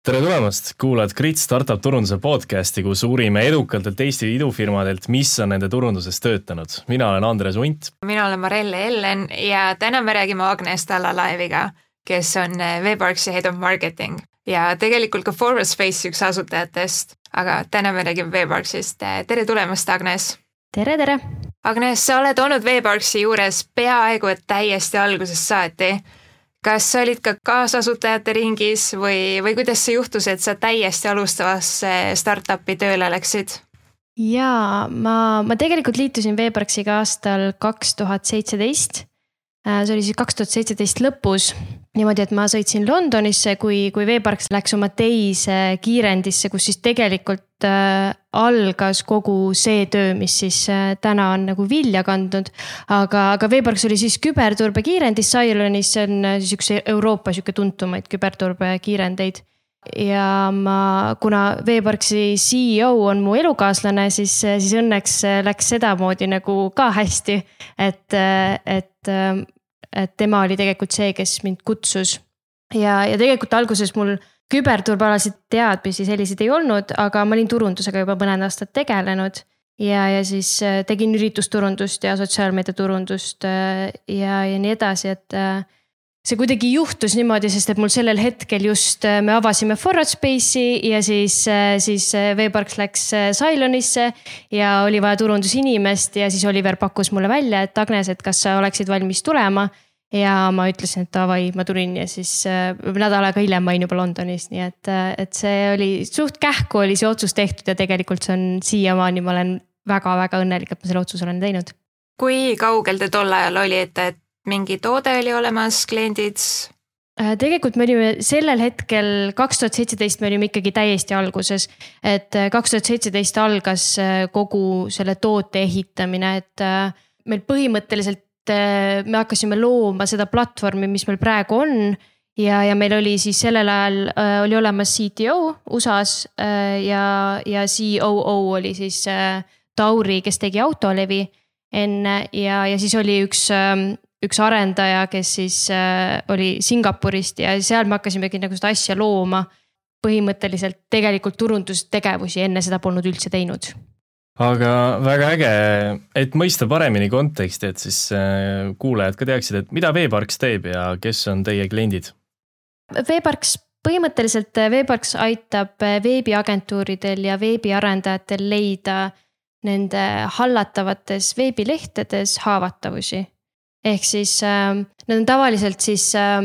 tere tulemast, kuulad Grit startup turunduse podcasti, kus uurime edukatelt Eesti idufirmadelt, mis on nende turunduses töötanud. mina olen Andres Unt. mina olen Marelle Ellen ja täna me räägime Agnes Tallalaeviga, kes on Webarksi head of marketing ja tegelikult ka Forward Space üks asutajatest. aga täna me räägime Webarksist. tere tulemast, Agnes. tere, tere. Agnes, sa oled olnud Webarksi juures peaaegu et täiesti algusest saati kas sa olid ka kaasasutajate ringis või, või kuidas see juhtus, et sa täiesti alustavasse startup'i tööle läksid? jaa, ma, ma tegelikult liitusin Veeparksiga aastal kaks tuhat seitseteist. Äh, see oli siis kaks tuhat seitseteist lõpus niimoodi, et ma sõitsin Londonisse, kui, kui Veeparks läks oma teise kiirendisse, kus siis tegelikult äh, algas kogu see töö, mis siis äh, täna on nagu vilja kandnud. aga, aga Veeparks oli siis küberturbe kiirendis Cylonis, see on siis üks Euroopa sihuke tuntumaid küberturbe kiirendeid ja ma, kuna Veeparksi CEO on mu elukaaslane, siis, siis õnneks läks sedamoodi nagu ka hästi. et, et et tema oli tegelikult see, kes mind kutsus. ja, ja tegelikult alguses mul küberturbealaseid teadmisi selliseid ei olnud, aga ma olin turundusega juba mõned aastad tegelenud. ja, ja siis äh, tegin üritusturundust ja sotsiaalmeediaturundust äh, ja, ja nii edasi, et äh, see kuidagi juhtus niimoodi, sest et mul sellel hetkel just me avasime Forward Space'i ja siis, siis Veeparks läks Cylonisse. ja oli vaja turundusinimest ja siis Oliver pakkus mulle välja, et Agnes, et kas sa oleksid valmis tulema ja ma ütlesin, et davai, ma tulin ja siis äh, nädal aega hiljem ma olin juba Londonis, nii et, äh, et see oli suht kähku oli see otsus tehtud ja tegelikult see on siiamaani, ma olen väga-väga õnnelik, et ma selle otsuse olen teinud. kui kaugel te tol ajal olite, et mingi toode oli olemas, kliendid? Äh, tegelikult me olime sellel hetkel, kaks tuhat seitseteist me olime ikkagi täiesti alguses. et kaks tuhat seitseteist algas kogu selle toote ehitamine, et meil põhimõtteliselt me hakkasime looma seda platvormi, mis meil praegu on. ja, ja meil oli siis sellel ajal äh, oli olemas CTO USA-s äh, ja, ja COO oli siis äh, Tauri, kes tegi autolevi enne ja, ja siis oli üks äh, üks arendaja, kes siis äh, oli Singapurist ja seal me hakkasimegi nagu seda asja looma. põhimõtteliselt tegelikult turundustegevusi enne seda polnud üldse teinud aga väga äge, et mõista paremini konteksti, et siis äh, kuulajad ka teaksid, et mida Veeparks teeb ja kes on teie kliendid? Veeparks põhimõtteliselt äh, Veeparks aitab veebiagentuuridel ja veebiarendajatel leida nende hallatavates veebilehtedes haavatavusi. Ehk siis äh, need on tavaliselt siis äh,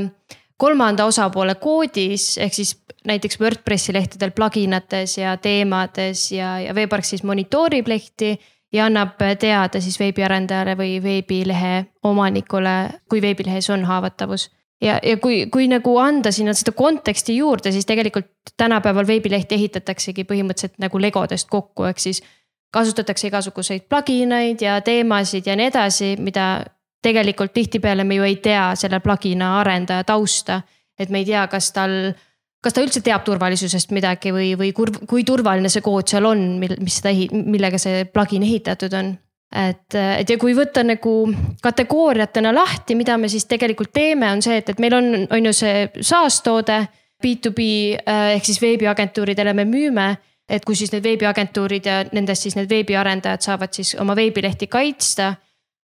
kolmanda osapoole koodis, ehk siis näiteks Wordpressi lehtedel pluginates ja teemades ja, ja Veepark siis monitoorib lehti ja annab teada siis veebiarendajale või veebilehe omanikule, kui veebilehes on haavatavus. ja, ja kui, kui nagu anda sinna seda konteksti juurde, siis tegelikult tänapäeval veebilehti ehitataksegi põhimõtteliselt nagu legodest kokku, ehk siis kasutatakse igasuguseid pluginaid ja teemasid ja nii edasi, mida tegelikult tihtipeale me ju ei tea selle plugina arendaja tausta. et me ei tea, kas tal, kas ta üldse teab turvalisusest midagi või, või kur, kui turvaline see kood seal on, mil, mis seda, millega see plugin ehitatud on et, et ja kui võtta nagu kategooriatena lahti, mida me siis tegelikult teeme, on see, et, et meil on, on ju see SaaS toode. B2B äh, ehk siis veebiagentuuridele me müüme, et kus siis need veebiagentuurid ja nendest siis need veebiarendajad saavad siis oma veebilehti kaitsta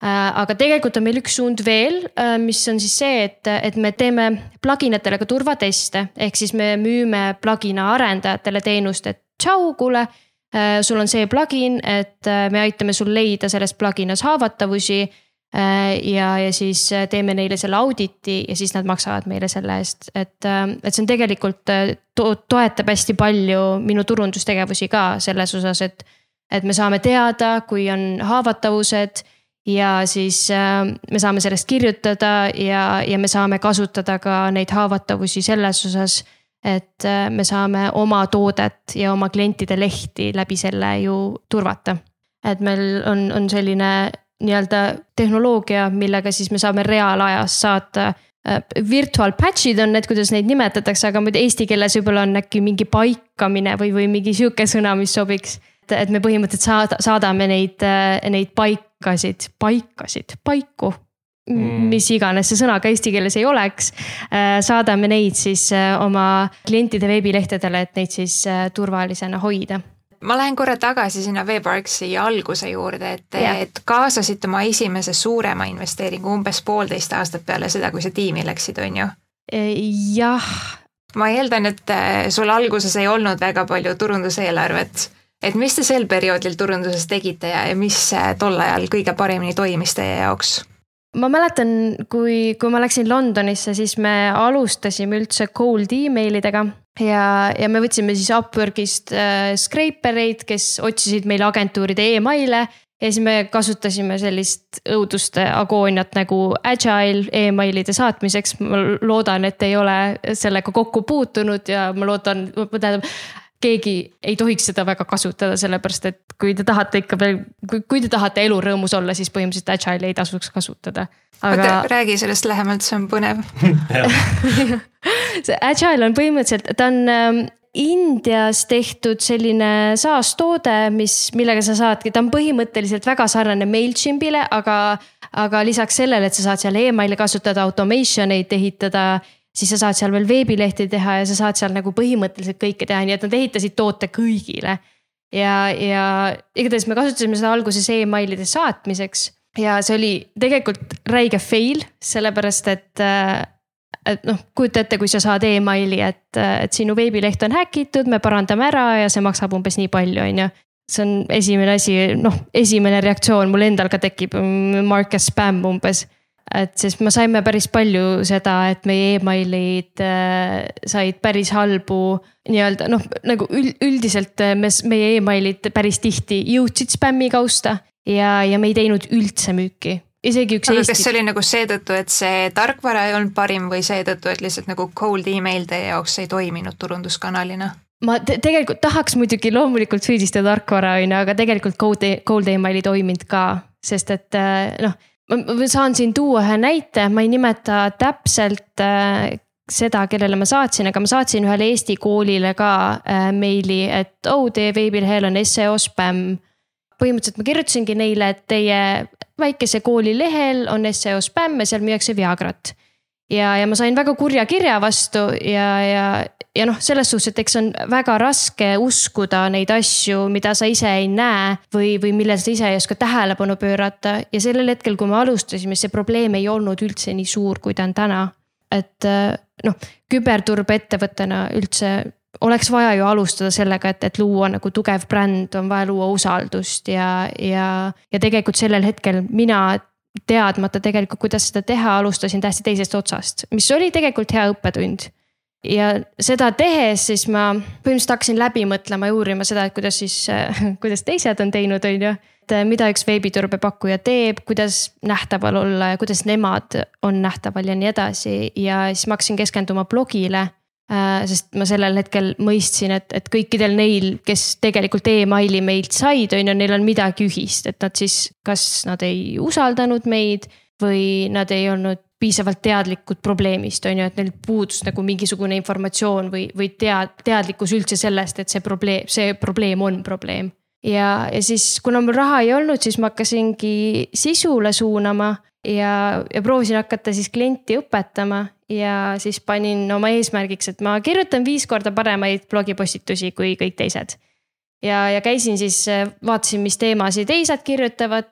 aga tegelikult on meil üks suund veel, äh, mis on siis see, et, et me teeme plugin itele ka turvateste, ehk siis me müüme plugina arendajatele teenust, et tšau, kuule. Äh, sul on see plugin, et me aitame sul leida selles pluginas haavatavusi. ja, ja siis teeme neile selle auditi ja siis nad maksavad meile selle eest, et, et see on tegelikult to, toetab hästi palju minu turundustegevusi ka selles osas, et. et me saame teada, kui on haavatavused ja siis äh, me saame sellest kirjutada ja, ja me saame kasutada ka neid haavatavusi selles osas. et äh, me saame oma toodet ja oma klientide lehti läbi selle ju turvata. et meil on, on selline nii-öelda tehnoloogia, millega siis me saame reaalajas saata äh, virtual patch'id on need, kuidas neid nimetatakse, aga muidu eesti keeles võib-olla on äkki mingi paikamine või, või mingi sihuke sõna, mis sobiks. et, et me põhimõtteliselt saada, saadame neid, neid paik-, paikasid, paikasid, paiku. mm. mis iganes see sõna ka eesti keeles ei oleks. saadame neid siis oma klientide veebilehtedele, et neid siis turvalisena hoida ma lähen korra tagasi sinna Veeparksi alguse juurde, et et kaasasite oma esimese suurema investeeringu umbes poolteist aastat peale seda, kui sa tiimi läksid, on ju? jah. ma eeldan, et äh, sul alguses ei olnud väga palju turunduseelarvet. Et mis te sel perioodil turunduses tegite ja, ja mis äh, tol ajal kõige paremini toimis teie jaoks? ma mäletan, kui, kui ma läksin Londonisse, siis me alustasime üldse cold emailidega ja, ja me võtsime siis Upworkist äh, scraper eid, kes otsisid meile agentuuride email'e. ja siis me kasutasime sellist õuduste agooniat nagu agile emailide saatmiseks. ma loodan, et ei ole sellega kokku puutunud ja ma loodan, tähendab keegi ei tohiks seda väga kasutada, sellepärast et kui te tahate ikka veel, kui, kui te tahate elurõõmus olla, siis põhimõtteliselt agile'i ei tasuks kasutada. aga Oota, räägi sellest lähemalt, see on põnev see agile on põhimõtteliselt, ta on ähm, Indias tehtud selline saastoode, mis, millega sa saadki, ta on põhimõtteliselt väga sarnane MailChimpile, aga, aga lisaks sellele, et sa saad seal emaili kasutada, automation eid ehitada siis sa saad seal veel veebilehti teha ja sa saad seal nagu põhimõtteliselt kõike teha, nii et nad ehitasid toote kõigile. ja, ja igatahes me kasutasime seda alguses emailide saatmiseks ja see oli tegelikult räige fail, sellepärast et äh, et noh, kujuta ette, kui sa saad emaili, et, et sinu veebileht on häkitud, me parandame ära ja see maksab umbes nii palju, on ju. see on esimene asi, noh, esimene reaktsioon mul endal ka tekib, mark as spam umbes et sest me saime päris palju seda, et meie emailid äh, said päris halbu nii-öelda noh, nagu üldiselt äh, me, meie emailid päris tihti jõudsid spämmi kausta ja, ja me ei teinud üldse müüki isegi üks aga Eesti... kas see oli nagu seetõttu, et see tarkvara ei olnud parim või seetõttu, et lihtsalt nagu cold email teie jaoks ei toiminud turunduskanalina? ma te tegelikult tahaks muidugi loomulikult süüdistada tarkvara, on ju, aga tegelikult cold, e-, cold email ei toiminud ka, sest et äh, noh ma saan siin tuua ühe näite, ma ei nimeta täpselt äh, seda, kellele ma saatsin, aga ma saatsin ühele Eesti koolile ka äh, meili, et oh, teie veebilehel on seo spämm. põhimõtteliselt ma kirjutasingi neile, et teie väikese kooli lehel on seo spämm ja seal müüakse Viagrat ja, ja ma sain väga kurja kirja vastu ja, ja, ja noh, selles suhtes, et eks on väga raske uskuda neid asju, mida sa ise ei näe või, või millele sa ise ei oska tähelepanu pöörata. ja sellel hetkel, kui me alustasime, see probleem ei olnud üldse nii suur, kui ta on täna. et noh, küberturbeettevõttena üldse oleks vaja ju alustada sellega, et, et luua nagu tugev bränd, on vaja luua usaldust ja, ja, ja tegelikult sellel hetkel mina teadmata tegelikult, kuidas seda teha, alustasin täiesti teisest otsast, mis oli tegelikult hea õppetund. ja seda tehes siis ma põhimõtteliselt hakkasin läbi mõtlema ja uurima seda, et kuidas siis, kuidas teised on teinud, on ju. et mida üks veebiturbe-pakkuja teeb, kuidas nähtaval olla ja kuidas nemad on nähtaval ja nii edasi ja siis ma hakkasin keskenduma blogile Äh, sest ma sellel hetkel mõistsin, et, et kõikidel neil, kes tegelikult emaili meilt said, on ju, neil on midagi ühist, et nad siis, kas nad ei usaldanud meid või nad ei olnud piisavalt teadlikud probleemist, on ju, et neil puudus nagu mingisugune informatsioon või, või tead-, teadlikkus üldse sellest, et see probleem, see probleem on probleem. ja, ja siis, kuna mul raha ei olnud, siis ma hakkasingi sisule suunama ja, ja proovisin hakata siis klienti õpetama ja siis panin oma eesmärgiks, et ma kirjutan viis korda paremaid blogipostitusi kui kõik teised. ja, ja käisin siis, vaatasin, mis teemasid teised kirjutavad,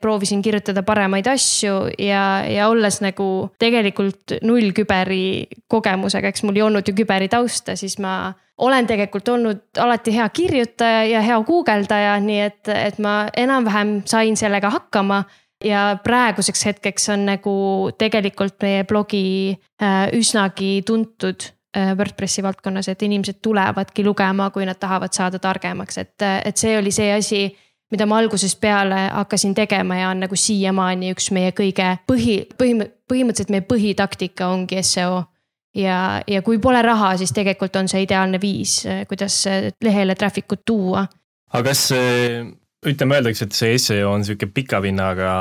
proovisin kirjutada paremaid asju ja, ja olles nagu tegelikult null küberi kogemusega, eks mul ei olnud ju küberi tausta, siis ma olen tegelikult olnud alati hea kirjutaja ja hea guugeldaja, nii et, et ma enam-vähem sain sellega hakkama ja praeguseks hetkeks on nagu tegelikult meie blogi äh, üsnagi tuntud äh, WordPressi valdkonnas, et inimesed tulevadki lugema, kui nad tahavad saada targemaks, et, et see oli see asi, mida ma algusest peale hakkasin tegema ja on nagu siiamaani üks meie kõige põhi, põhim-, põhimõtteliselt meie põhitaktika ongi seo ja, ja kui pole raha, siis tegelikult on see ideaalne viis, kuidas lehele traffic ut tuua. aga kas ütleme, öeldakse, et see seo on sihuke pika vinnaga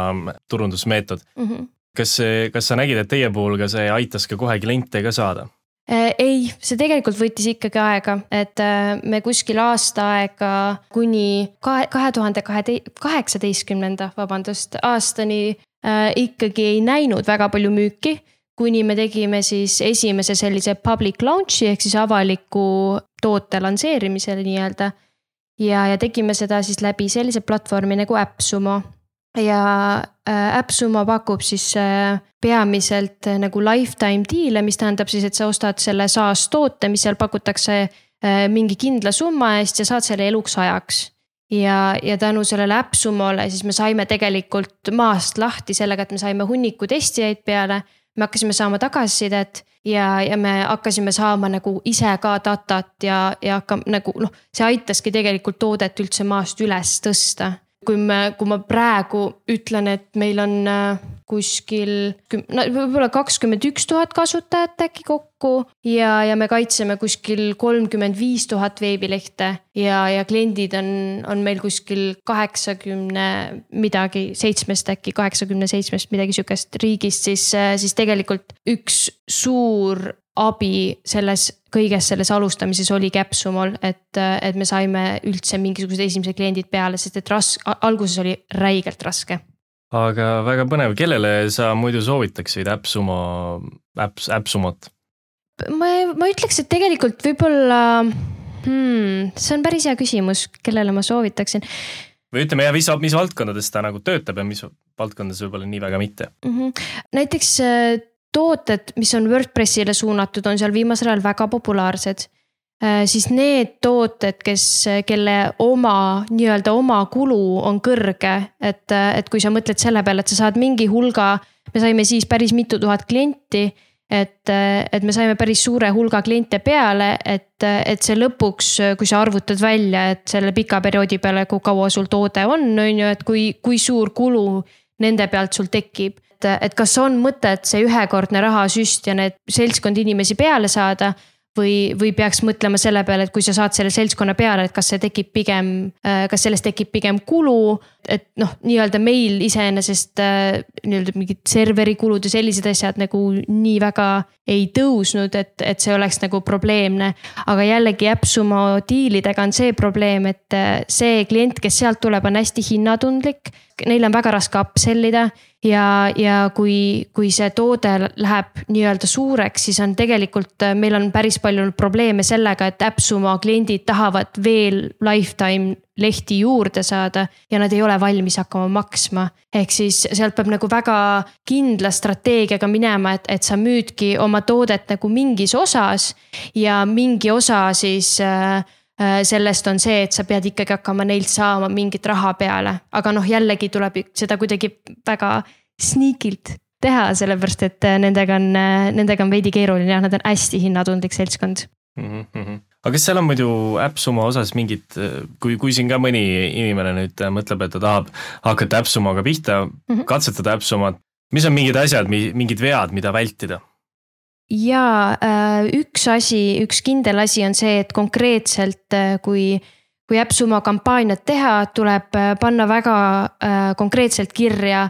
turundusmeetod mm. -hmm. kas see, kas sa nägid, et teie puhul ka see aitas ka kohe kliente ka saada? Äh, ei, see tegelikult võttis ikkagi aega, et äh, me kuskil aasta aega kuni kahe, kahe tuhande kahe, kaheksateistkümnenda, vabandust, aastani äh, ikkagi ei näinud väga palju müüki. kuni me tegime siis esimese sellise public launch'i ehk siis avaliku toote lansseerimisel nii-öelda. Ja, ja tegime seda siis läbi sellise platvormi nagu AppSumo ja äh, AppSumo pakub siis äh, peamiselt äh, nagu lifetime deal'e, mis tähendab siis, et sa ostad selle SaaS toote, mis seal pakutakse mingi kindla summa eest ja saad selle eluks ajaks ja, ja tänu sellele äppsumole siis me saime tegelikult maast lahti sellega, et me saime hunniku testijaid peale. Me hakkasime saama tagasisidet ja, ja me hakkasime saama nagu ise ka datat ja, ja hakkame nagu noh, see aitaski tegelikult toodet üldse maast üles tõsta. Kui me, kui ma praegu ütlen, et meil on äh, kuskil no võib-olla kakskümmend üks tuhat kasutajat äkki kokku ja, ja me kaitseme kuskil kolmkümmend viis tuhat veebilehte ja, ja kliendid on, on meil kuskil kaheksakümne midagi, seitsmest äkki kaheksakümne seitsmest midagi sihukest riigist, siis, siis tegelikult üks suur abi selles kõiges selles alustamises oli Capsumol, et, et me saime üldse mingisugused esimesed kliendid peale, sest et ras-, alguses oli räigelt raske. Aga väga põnev, kellele sa muidu soovitaksid Appsumo, Apps, Appsumot? ma, ma ütleks, et tegelikult võib-olla hmm,, see on päris hea küsimus, kellele ma soovitaksin või ütleme jah, mis, mis valdkondades ta nagu töötab ja mis valdkondades võib-olla nii väga mitte mm. -hmm. näiteks äh, tooted, mis on Wordpressile suunatud, on seal viimasel ajal väga populaarsed. Äh, siis need tooted, kes, kelle oma nii-öelda oma kulu on kõrge, et, et kui sa mõtled selle peale, et sa saad mingi hulga, me saime siis päris mitu tuhat klienti et, et me saime päris suure hulga kliente peale, et, et see lõpuks, kui sa arvutad välja, et selle pika perioodi peale, kui kaua sul toode on, on ju, et kui, kui suur kulu nende pealt sul tekib. Et, et kas on mõtet see ühekordne rahasüst ja need seltskond inimesi peale saada või, või peaks mõtlema selle peale, et kui sa saad selle seltskonna peale, et kas see tekib pigem, kas sellest tekib pigem kulu. et noh, nii-öelda meil iseenesest nii-öelda mingid serveri kulud ja sellised asjad nagu nii väga ei tõusnud, et, et see oleks nagu probleemne. aga jällegi AppSumo diilidega on see probleem, et see klient, kes sealt tuleb, on hästi hinnatundlik. Neil on väga raske upsell ida ja, ja kui, kui see toode läheb nii-öelda suureks, siis on tegelikult, äh, meil on päris palju probleeme sellega, et AppSumo kliendid tahavad veel lifetime lehti juurde saada ja nad ei ole valmis hakkama maksma. ehk siis sealt peab nagu väga kindla strateegiaga minema, et, et sa müüdki oma toodet nagu mingis osas ja mingi osa siis äh sellest on see, et sa pead ikkagi hakkama neilt saama mingit raha peale, aga noh, jällegi tuleb seda kuidagi väga sneakilt teha, sellepärast et äh, nendega on, äh, nendega on veidi keeruline ja nad on hästi hinnatundlik seltskond mm. -hmm. aga kas seal on muidu äppsuma osas mingid, äh, kui, kui siin ka mõni inimene nüüd mõtleb, et ta tahab hakata äppsumaga pihta mm, -hmm. katsetada äppsumat, mis on mingid asjad, mingid vead, mida vältida? Ja üks asi, üks kindel asi on see, et konkreetselt kui kui äppsuma kampaaniat teha, tuleb panna väga konkreetselt kirja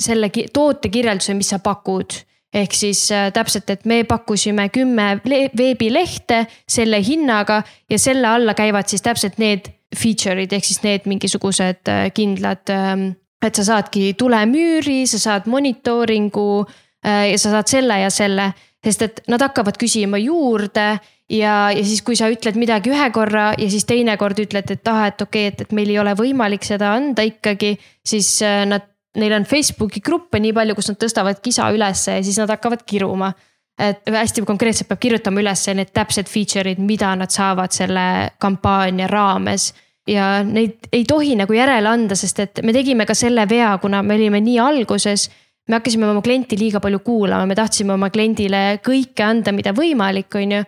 selle toote kirjelduse, mis sa pakud ehk siis äh, täpselt, et me pakkusime kümme veebilehte selle hinnaga ja selle alla käivad siis täpselt need feature'id ehk siis need mingisugused äh, kindlad. Ähm, et sa saadki tulemüüri, sa saad monitooringu äh, ja sa saad selle ja selle, sest et nad hakkavad küsima juurde ja, ja siis, kui sa ütled midagi ühe korra ja siis teine kord ütled, et ah, et okei okay,, et, et meil ei ole võimalik seda anda ikkagi, siis nad neil on Facebooki gruppe nii palju, kus nad tõstavad kisa ülesse ja siis nad hakkavad kiruma. et hästi konkreetselt peab kirjutama üles need täpsed feature'id, mida nad saavad selle kampaania raames. ja neid ei tohi nagu järele anda, sest et me tegime ka selle vea, kuna me olime nii alguses me hakkasime oma klienti liiga palju kuulama, me tahtsime oma kliendile kõike anda, mida võimalik, on ju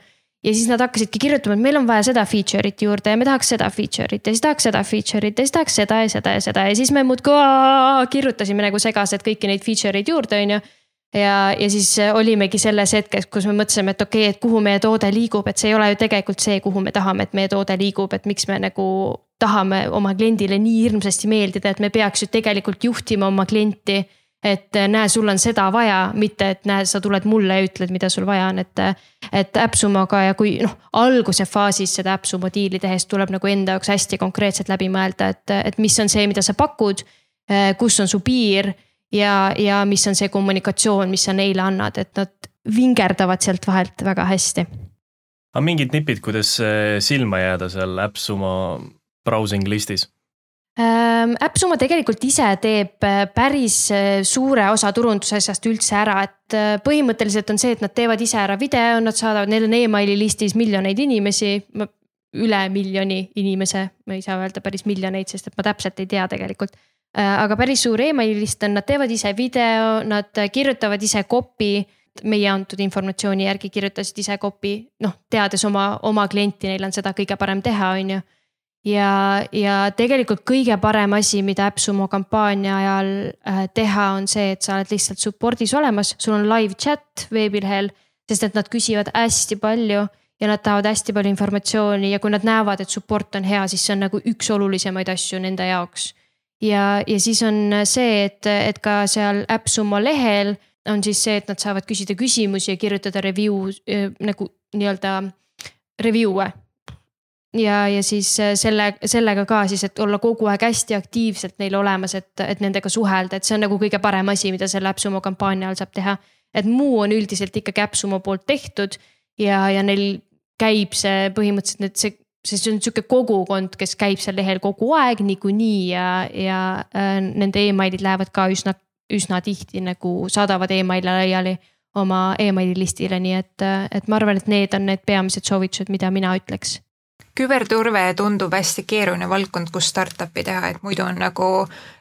ja siis nad hakkasidki kirjutama, et meil on vaja seda feature'it juurde ja me tahaks seda feature'it ja siis tahaks seda feature'it ja siis tahaks seda ja seda ja seda ja siis me muudkui kirjutasime nagu segased kõiki neid feature eid juurde, on ju. ja, ja siis olimegi selles hetkes, kus me mõtlesime, et okei okay,, et kuhu meie toode liigub, et see ei ole ju tegelikult see, kuhu me tahame, et meie toode liigub, et miks me nagu tahame oma kliendile nii hirmsasti meeldida, et me peaks ju tegelikult juhtima oma klienti et äh, näe, sul on seda vaja, mitte et näe, sa tuled mulle ja ütled, mida sul vaja on, et. Et äppsumoga ja kui noh, alguse faasis seda äppsumo diili tehes tuleb nagu enda jaoks hästi konkreetselt läbi mõelda, et, et mis on see, mida sa pakud. Äh, kus on su piir ja, ja mis on see kommunikatsioon, mis sa neile annad, et nad vingerdavad sealt vahelt väga hästi. aga mingid nipid, kuidas silma jääda seal äppsuma browsing listis? Äppsumma tegelikult ise teeb äh, päris äh, suure osa turundusasjast üldse ära, et äh, põhimõtteliselt on see, et nad teevad ise ära video, nad saadavad, neil on emaili listis miljoneid inimesi. üle miljoni inimese, ma ei saa öelda päris miljoneid, sest et ma täpselt ei tea tegelikult. aga päris suur emaili list on, nad teevad ise video, nad kirjutavad ise copy meie antud informatsiooni järgi kirjutasid ise copy, noh, teades oma, oma klienti, neil on seda kõige parem teha, on ju ja, ja tegelikult kõige parem asi, mida AppSumo kampaania ajal äh, teha, on see, et sa oled lihtsalt support'is olemas, sul on live chat veebilehel. sest et nad küsivad hästi palju ja nad tahavad hästi palju informatsiooni ja kui nad näevad, et support on hea, siis see on nagu üks olulisemaid asju nende jaoks. ja, ja siis on see, et, et ka seal AppSumo lehel on siis see, et nad saavad küsida küsimusi ja kirjutada review äh, nagu nii-öelda review'e ja, ja siis äh, selle, sellega ka siis, et olla kogu aeg hästi aktiivselt neil olemas, et, et nendega suhelda, et see on nagu kõige parem asi, mida selle AppSumo kampaania all saab teha. et muu on üldiselt ikkagi AppSumo poolt tehtud ja, ja neil käib see põhimõtteliselt nüüd see, see on sihuke kogukond, kes käib seal lehel kogu aeg niikuinii ja, ja äh, nende emailid lähevad ka üsna, üsna tihti nagu saadavad emaile laiali oma emaili listile, nii et, et ma arvan, et need on need peamised soovitused, mida mina ütleks küberturve tundub hästi keeruline valdkond, kus startup'i teha, et muidu on nagu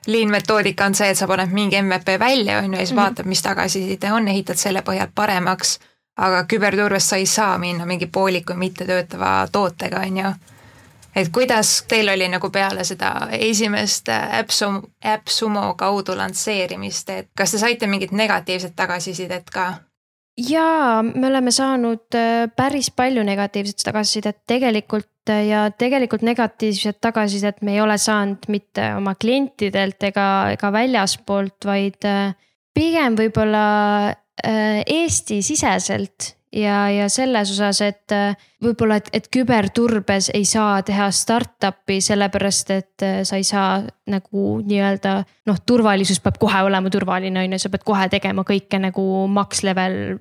lean metoodika on see, et sa paned mingi MVP välja, on ju, ja siis mm -hmm. vaatad, mis tagasiside on, ehitad selle põhjal paremaks. aga küberturves sa ei saa minna mingi pooliku mittetöötava tootega, on ju. et kuidas teil oli nagu peale seda esimest AppSumo, AppSumo kaudu lansseerimist, et kas te saite mingit negatiivset tagasisidet ka? Jaa, me oleme saanud äh, päris palju negatiivset tagasisidet tegelikult äh, ja tegelikult negatiivset tagasisidet me ei ole saanud mitte oma klientidelt ega, ega väljaspoolt, vaid äh, pigem võib-olla Eesti-siseselt ja, ja selles osas, et äh, võib-olla, et, et küberturbes ei saa teha startup'i sellepärast, et äh, sa ei saa nagu nii-öelda noh, turvalisus peab kohe olema turvaline, on ju, sa pead kohe tegema kõike nagu max level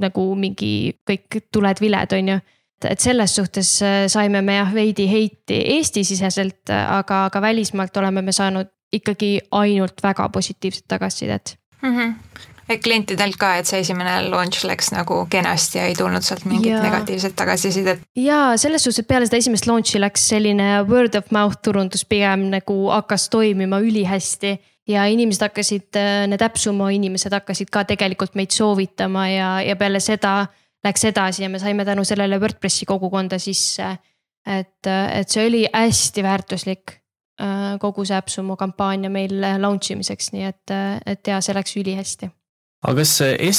nagu mingi kõik tuled-viled, on ju et selles suhtes äh, saime me jah veidi heiti Eesti-siseselt, aga, aga välismaalt oleme me saanud ikkagi ainult väga positiivset tagasisidet mm. -hmm klientidelt ka, et see esimene launch läks nagu kenasti ja ei tulnud sealt mingit ja. negatiivset tagasisidet. ja selles suhtes, et peale seda esimest launch'i läks selline word of mouth turundus pigem nagu hakkas toimima ülihästi ja inimesed hakkasid, need Äpsumo inimesed hakkasid ka tegelikult meid soovitama ja, ja peale seda läks edasi ja me saime tänu sellele Wordpressi kogukonda sisse. et, et see oli hästi väärtuslik äh, kogu see Äpsumo kampaania meil launch imiseks, nii et, et ja see läks ülihästi aga kas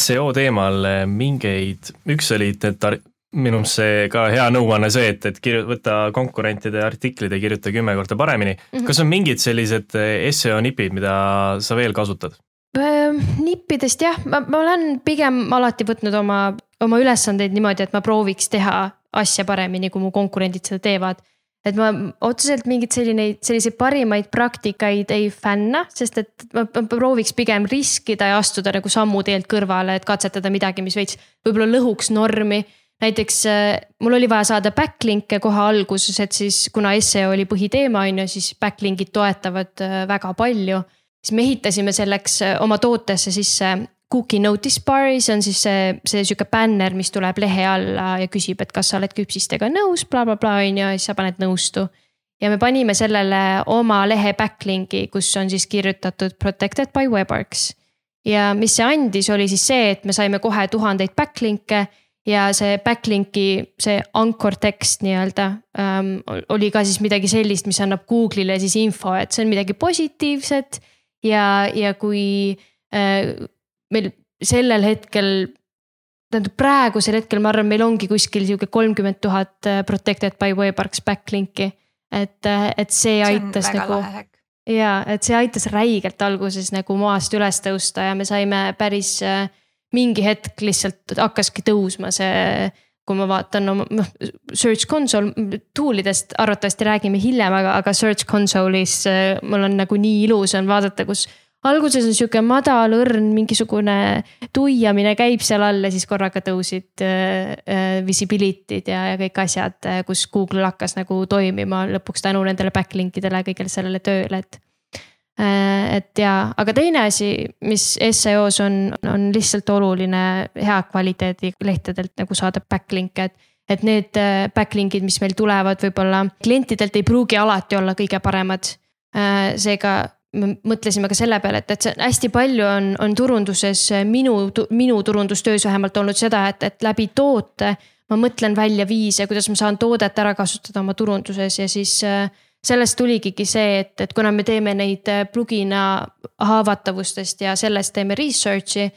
seo teemal mingeid, üks oli need minu arust see ka hea nõuanne see, et, et kirju-, võta konkurentide artiklid ja kirjuta kümme korda paremini mm. -hmm. kas on mingid sellised seo nipid, mida sa veel kasutad? nippidest jah, ma, ma olen pigem alati võtnud oma, oma ülesandeid niimoodi, et ma prooviks teha asja paremini, kui mu konkurendid seda teevad et ma otseselt mingeid selline, selliseid parimaid praktikaid ei fänna, sest et ma, ma prooviks pigem riskida ja astuda nagu sammu teelt kõrvale, et katsetada midagi, mis veits võib-olla lõhuks normi. näiteks äh, mul oli vaja saada backlink'e kohe alguses, et siis kuna seo oli põhiteema, on ju, siis backlink'id toetavad äh, väga palju. siis me ehitasime selleks äh, oma tootesse sisse cookie notice bar'is on siis see, see sihuke bänner, mis tuleb lehe alla ja küsib, et kas sa oled küpsistega nõus bla, bla, blablabla on ju, ja siis sa paned nõustu. ja me panime sellele oma lehe backlink'i, kus on siis kirjutatud protected by WebArcs. ja mis see andis, oli siis see, et me saime kohe tuhandeid backlink'e ja see backlink'i, see anchor tekst nii-öelda ähm, oli ka siis midagi sellist, mis annab Google'ile siis info, et see on midagi positiivset. ja, ja kui äh, meil sellel hetkel, tähendab praegusel hetkel ma arvan, meil ongi kuskil sihuke kolmkümmend tuhat äh, protected by WebArcs backlink'i. et, äh, et see, see aitas nagu. ja, et see aitas räigelt alguses nagu maast üles tõusta ja me saime päris äh, mingi hetk lihtsalt hakkaski tõusma see kui ma vaatan oma noh, search console tool idest arvatavasti räägime hiljem, aga, aga search console'is mul on nagu nii ilus on vaadata, kus alguses on sihuke madal õrn, mingisugune tuiamine käib seal all ja siis korraga tõusid äh, äh, visibility'd ja, ja kõik asjad, äh, kus Google hakkas nagu toimima lõpuks tänu nendele backlink idele, kõigele sellele tööle, et. et ja, aga teine asi, mis seo-s on, on lihtsalt oluline hea kvaliteedi lehtedelt nagu saada backlink'e, et et need backlink'id, mis meil tulevad, võib-olla klientidelt ei pruugi alati olla kõige paremad. seega me mõtlesime ka selle peale, et, et see hästi palju on, on turunduses minu, minu turundustöös vähemalt olnud seda, et, et läbi toote. ma mõtlen välja viise, kuidas ma saan toodet ära kasutada oma turunduses ja siis äh, sellest tuligi see, et, et kuna me teeme neid äh, plugina haavatavustest ja sellest teeme research'i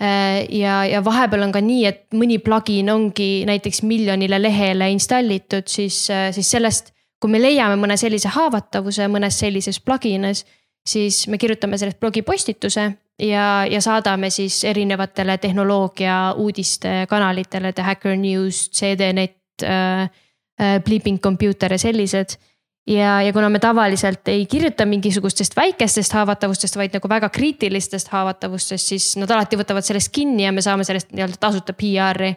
ja, ja vahepeal on ka nii, et mõni plugin ongi näiteks miljonile lehele installitud, siis, siis sellest, kui me leiame mõne sellise haavatavuse mõnes sellises pluginas siis me kirjutame sellest blogipostituse ja, ja saadame siis erinevatele tehnoloogia uudistekanalitele, The Hacker News, CDNet äh,, äh, Bleeping Computer ja sellised. ja, ja kuna me tavaliselt ei kirjuta mingisugustest väikestest haavatavustest, vaid nagu väga kriitilistest haavatavustest, siis nad alati võtavad sellest kinni ja me saame sellest nii-öelda tasuta PR-i.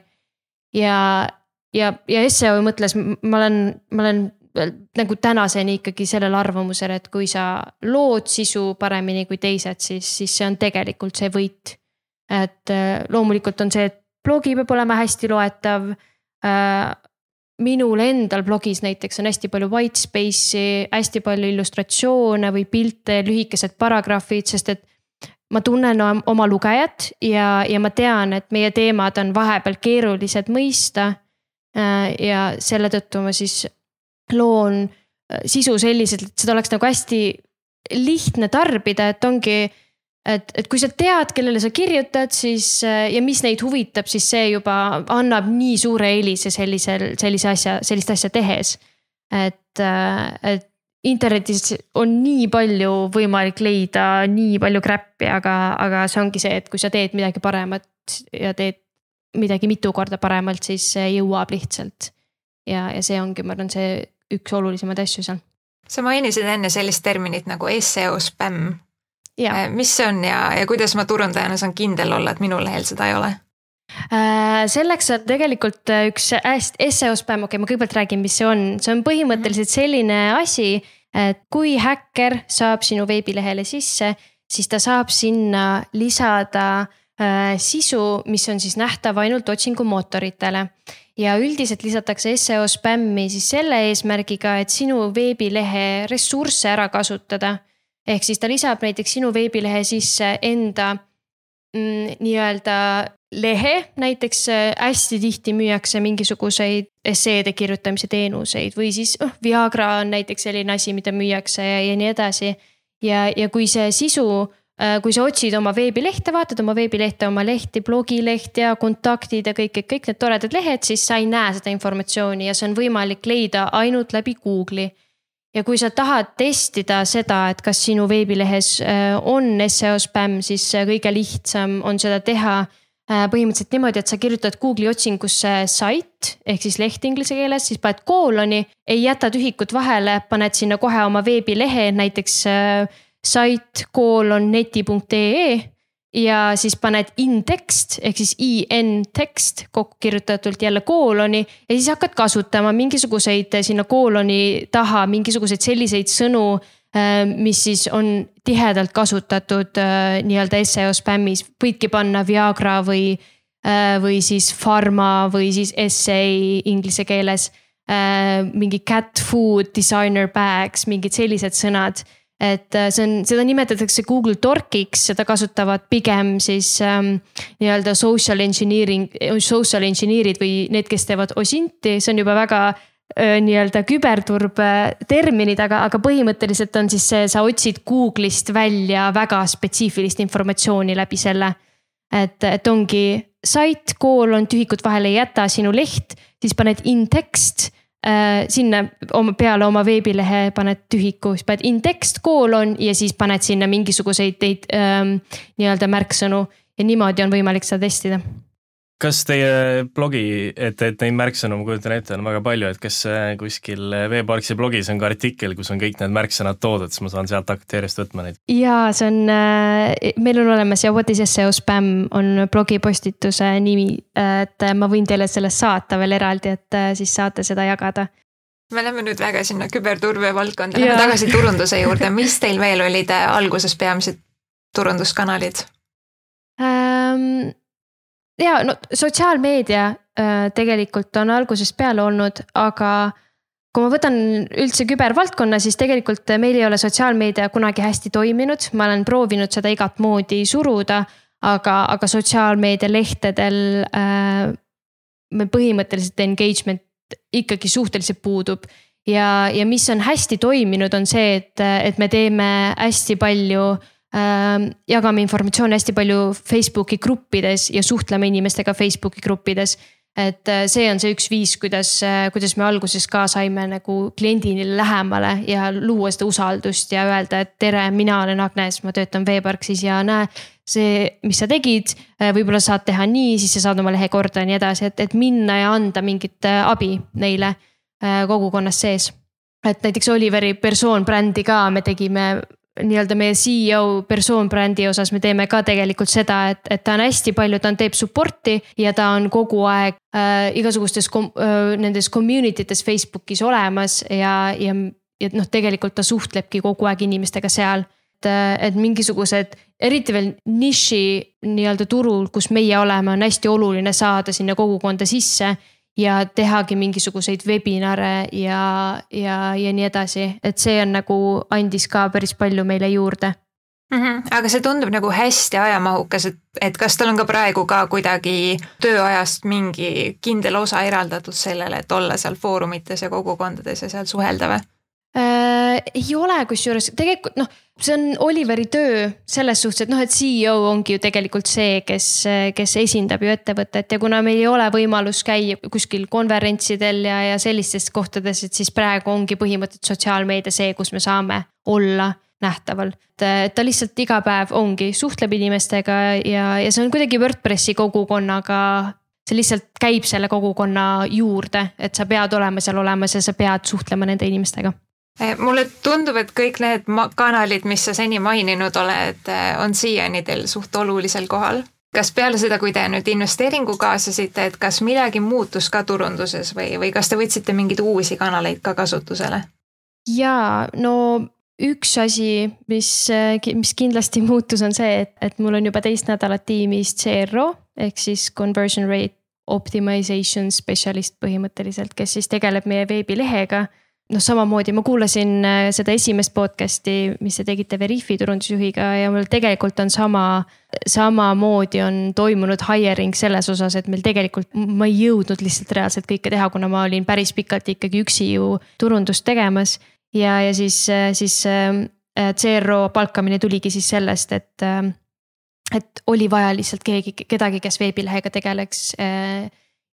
ja, ja, ja seo mõtles, ma olen, ma olen nagu tänaseni ikkagi sellel arvamusel, et kui sa lood sisu paremini kui teised, siis, siis see on tegelikult see võit. et äh, loomulikult on see, et blogi peab olema hästi loetav. Äh, minul endal blogis näiteks on hästi palju white space'i, hästi palju illustratsioone või pilte, lühikesed paragrahvid, sest et ma tunnen oma lugejat ja, ja ma tean, et meie teemad on vahepeal keerulised mõista. Äh, ja selle tõttu ma siis loon äh, sisu selliselt, et seda oleks nagu hästi lihtne tarbida, et ongi. et, et kui sa tead, kellele sa kirjutad, siis äh, ja mis neid huvitab, siis see juba annab nii suure eelise sellisel, sellise asja, sellist asja tehes. et, äh, et internetis on nii palju võimalik leida, nii palju crap'i, aga, aga see ongi see, et kui sa teed midagi paremat ja teed midagi mitu korda paremalt, siis see jõuab lihtsalt. ja, ja see ongi, ma arvan, see üks olulisemaid asju seal. sa mainisid enne sellist terminit nagu seo spämm. Äh, mis see on ja, ja kuidas ma turundajana saan kindel olla, et minu lehel seda ei ole? Äh, selleks on tegelikult äh, üks hästi seo spämm, okei okay,, ma kõigepealt räägin, mis see on, see on põhimõtteliselt mhm. selline asi, et kui häkker saab sinu veebilehele sisse, siis ta saab sinna lisada sisu, mis on siis nähtav ainult otsingumootoritele ja üldiselt lisatakse seo spämmi siis selle eesmärgiga, et sinu veebilehe ressursse ära kasutada. ehk siis ta lisab näiteks sinu veebilehe sisse enda mm, nii-öelda lehe, näiteks äh, hästi tihti müüakse mingisuguseid esseede kirjutamise teenuseid või siis oh, Viagra on näiteks selline asi, mida müüakse ja, ja nii edasi. ja, ja kui see sisu kui sa otsid oma veebilehte, vaatad oma veebilehte, oma lehti, blogileht ja kontaktid ja kõik, kõik, need toredad lehed, siis sa ei näe seda informatsiooni ja see on võimalik leida ainult läbi Google'i. ja kui sa tahad testida seda, et kas sinu veebilehes äh, on seo spämm, siis kõige lihtsam on seda teha äh, põhimõtteliselt niimoodi, et sa kirjutad Google'i otsingusse site ehk siis leht inglise keeles, siis paned kooloni, ei jäta tühikut vahele, paned sinna kohe oma veebilehe, näiteks sait koolon neti.ee ja siis paned in text ehk siis in tekst kokku kirjutatult jälle kooloni ja siis hakkad kasutama mingisuguseid sinna kooloni taha mingisuguseid selliseid sõnu, äh, mis siis on tihedalt kasutatud äh, nii-öelda seo spämmis, võidki panna Viagra või, või siis pharma või siis essay inglise keeles. mingi cat food, designer bags, mingid sellised sõnad et äh, see on, seda nimetatakse Google Dorkiks, seda kasutavad pigem siis ähm, nii-öelda social engineering, social engineer'id või need, kes teevad osinti, see on juba väga äh, nii-öelda küberturbe terminid, aga, aga põhimõtteliselt on siis see, sa otsid Google'ist välja väga spetsiifilist informatsiooni läbi selle. et, et ongi sait, koolon, tühikut vahele ei jäta, sinu leht, siis paned in text äh, sinna oma peale oma veebilehe paned tühiku, siis paned in-text koolon ja siis paned sinna mingisuguseid teid ähm, nii-öelda märksõnu. Ja niimoodi on võimalik seda testida kas teie blogi, et, et neid märksõnu, ma kujutan ette, on väga palju, et kas kuskil Veeparksi blogis on ka artikkel, kus on kõik need märksõnad toodud, siis ma saan sealt hakata järjest võtma neid? jaa, see on, äh, meil on olemas ja What is seo spam on blogipostituse nimi, et ma võin teile sellest saata veel eraldi, et äh, siis saate seda jagada me läheme nüüd väga sinna küberturbe valdkonda, lähme tagasi turunduse juurde, mis teil veel olid äh, alguses peamised turunduskanalid ähm,? Ja no sotsiaalmeedia äh, tegelikult on algusest peale olnud, aga kui ma võtan üldse kübervaldkonna, siis tegelikult meil ei ole sotsiaalmeedia kunagi hästi toiminud, ma olen proovinud seda igat moodi suruda, aga, aga sotsiaalmeedia lehtedel äh, meil põhimõtteliselt engagement ikkagi suhteliselt puudub. ja, ja mis on hästi toiminud, on see, et, et me teeme hästi palju äh,, jagame informatsiooni hästi palju Facebooki gruppides ja suhtleme inimestega Facebooki gruppides et äh, see on see üks viis, kuidas, äh, kuidas me alguses ka saime nagu kliendini lähemale ja luua seda usaldust ja öelda, et tere, mina olen Agnes, ma töötan Veeparksis ja näe. see, mis sa tegid, äh, võib-olla saad teha nii, siis sa saad oma lehe korda ja nii edasi, et, et minna ja anda mingit abi neile kogukonnas sees et näiteks Oliveri persoon brändi ka me tegime nii-öelda meie CEO persoon brändi osas me teeme ka tegelikult seda, et, et ta on hästi palju, ta teeb support'i ja ta on kogu aeg äh, igasugustes kom, äh, nendes community tes Facebookis olemas ja, ja, ja noh, tegelikult ta suhtlebki kogu aeg inimestega seal. et, äh, et mingisugused, eriti veel niši nii-öelda turul, kus meie oleme, on hästi oluline saada sinna kogukonda sisse ja tehagi mingisuguseid webinare ja, ja, ja nii edasi, et see on nagu andis ka päris palju meile juurde mm. -hmm. aga see tundub nagu hästi ajamahukas, et, et kas tal on ka praegu ka kuidagi tööajast mingi kindel osa eraldatud sellele, et olla seal foorumites ja kogukondades ja seal suhelda või? Äh,? ei ole, kusjuures tegelikult noh, see on Oliveri töö selles suhtes, et noh, et CEO ongi ju tegelikult see, kes, kes esindab ju ettevõtet ja kuna meil ei ole võimalus käia kuskil konverentsidel ja, ja sellistes kohtades, et siis praegu ongi põhimõtteliselt sotsiaalmeedia see, kus me saame olla nähtaval. et ta lihtsalt iga päev ongi, suhtleb inimestega ja, ja see on kuidagi Wordpressi kogukonnaga see lihtsalt käib selle kogukonna juurde, et sa pead olema seal olemas ja sa pead suhtlema nende inimestega mulle tundub, et kõik need kanalid, mis sa seni maininud oled, eh, on siiani teil suht olulisel kohal. kas peale seda, kui te nüüd investeeringu kaasasite, et kas midagi muutus ka turunduses või, või kas te võtsite mingeid uusi kanaleid ka kasutusele? jaa, no üks asi, mis, mis kindlasti muutus, on see, et, et mul on juba teist nädalat tiimis CRO ehk siis conversion rate optimization specialist põhimõtteliselt, kes siis tegeleb meie veebilehega noh, samamoodi ma kuulasin äh, seda esimest podcast'i, mis te tegite Veriffi turundusjuhiga ja mul tegelikult on sama, samamoodi on toimunud hiring selles osas, et meil tegelikult, ma ei jõudnud lihtsalt reaalselt kõike teha, kuna ma olin päris pikalt ikkagi üksi ju turundust tegemas. ja, ja siis, äh, siis äh, CRO palkamine tuligi siis sellest, et, et oli vaja lihtsalt keegi, kedagi, kes veebilehega tegeleks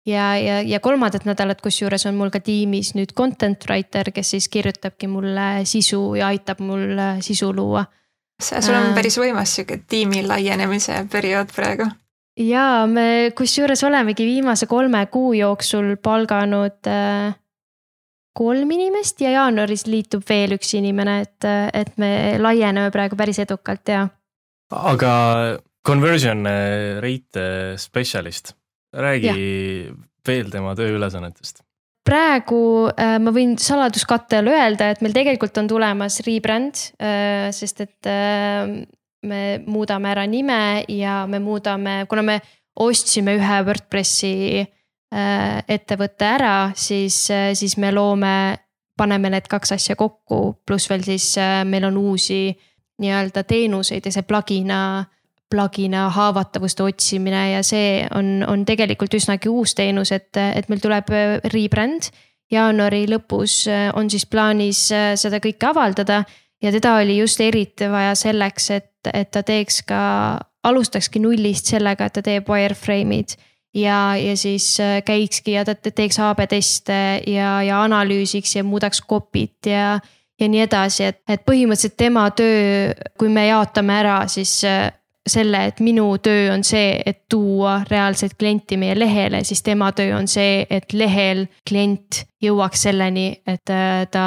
ja, ja, ja kolmandat nädalat, kusjuures on mul ka tiimis nüüd content writer, kes siis kirjutabki mulle sisu ja aitab mul äh, sisu luua. sul on äh. päris võimas sihuke tiimi laienemise periood praegu. ja me kusjuures olemegi viimase kolme kuu jooksul palganud äh, kolm inimest ja jaanuaris liitub veel üks inimene, et, et me laieneme praegu päris edukalt ja. aga conversion rate spetsialist räägi ja. veel tema tööülesannetest praegu äh, ma võin saladuskatte all öelda, et meil tegelikult on tulemas rebrand äh,, sest et äh, me muudame ära nime ja me muudame, kuna me ostsime ühe Wordpressi äh, ettevõtte ära, siis äh,, siis me loome, paneme need kaks asja kokku, pluss veel siis äh, meil on uusi nii-öelda teenuseid ja see plugina plugina haavatavuste otsimine ja see on, on tegelikult üsnagi uus teenus, et, et meil tuleb äh, rebrand. jaanuari lõpus äh, on siis plaanis äh, seda kõike avaldada ja teda oli just eriti vaja selleks, et, et ta teeks ka, alustakski nullist sellega, et ta teeb wireframe'id ja, ja siis käikski ja ta teeks AB teste ja, ja analüüsiks ja muudaks copy't ja, ja nii edasi, et, et põhimõtteliselt tema töö, kui me jaotame ära, siis selle, et minu töö on see, et tuua reaalset klienti meie lehele, siis tema töö on see, et lehel klient jõuaks selleni, et äh, ta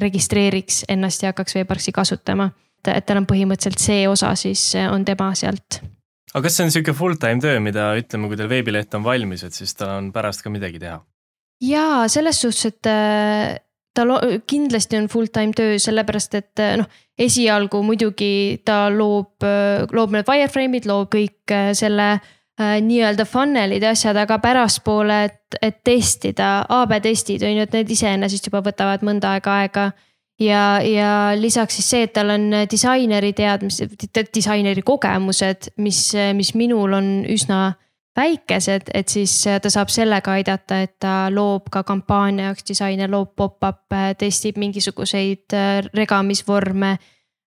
registreeriks ennast ja hakkaks Veeparksi kasutama. et tal on põhimõtteliselt see osa siis on tema sealt. aga kas see on sihuke full time töö, mida ütleme, kui teil veebileht on valmis, et siis tal on pärast ka midagi teha? jaa, selles suhtes, et äh, ta kindlasti on full time töö, sellepärast et äh, noh, esialgu muidugi ta loob, äh, loob need wireframe'id, loob kõik selle äh, nii-öelda funnel'id ja asjad, aga pärastpoole, et, et testida, AB testid on ju, et need iseenesest juba võtavad mõnda aega aega. Ja, ja lisaks siis see, et tal on disaineri teadmised, disaineri kogemused, mis, mis minul on üsna väikesed, et siis ta saab sellega aidata, et ta loob ka kampaania jaoks disaine, loob pop-up'e, testib mingisuguseid äh, regamisvorme.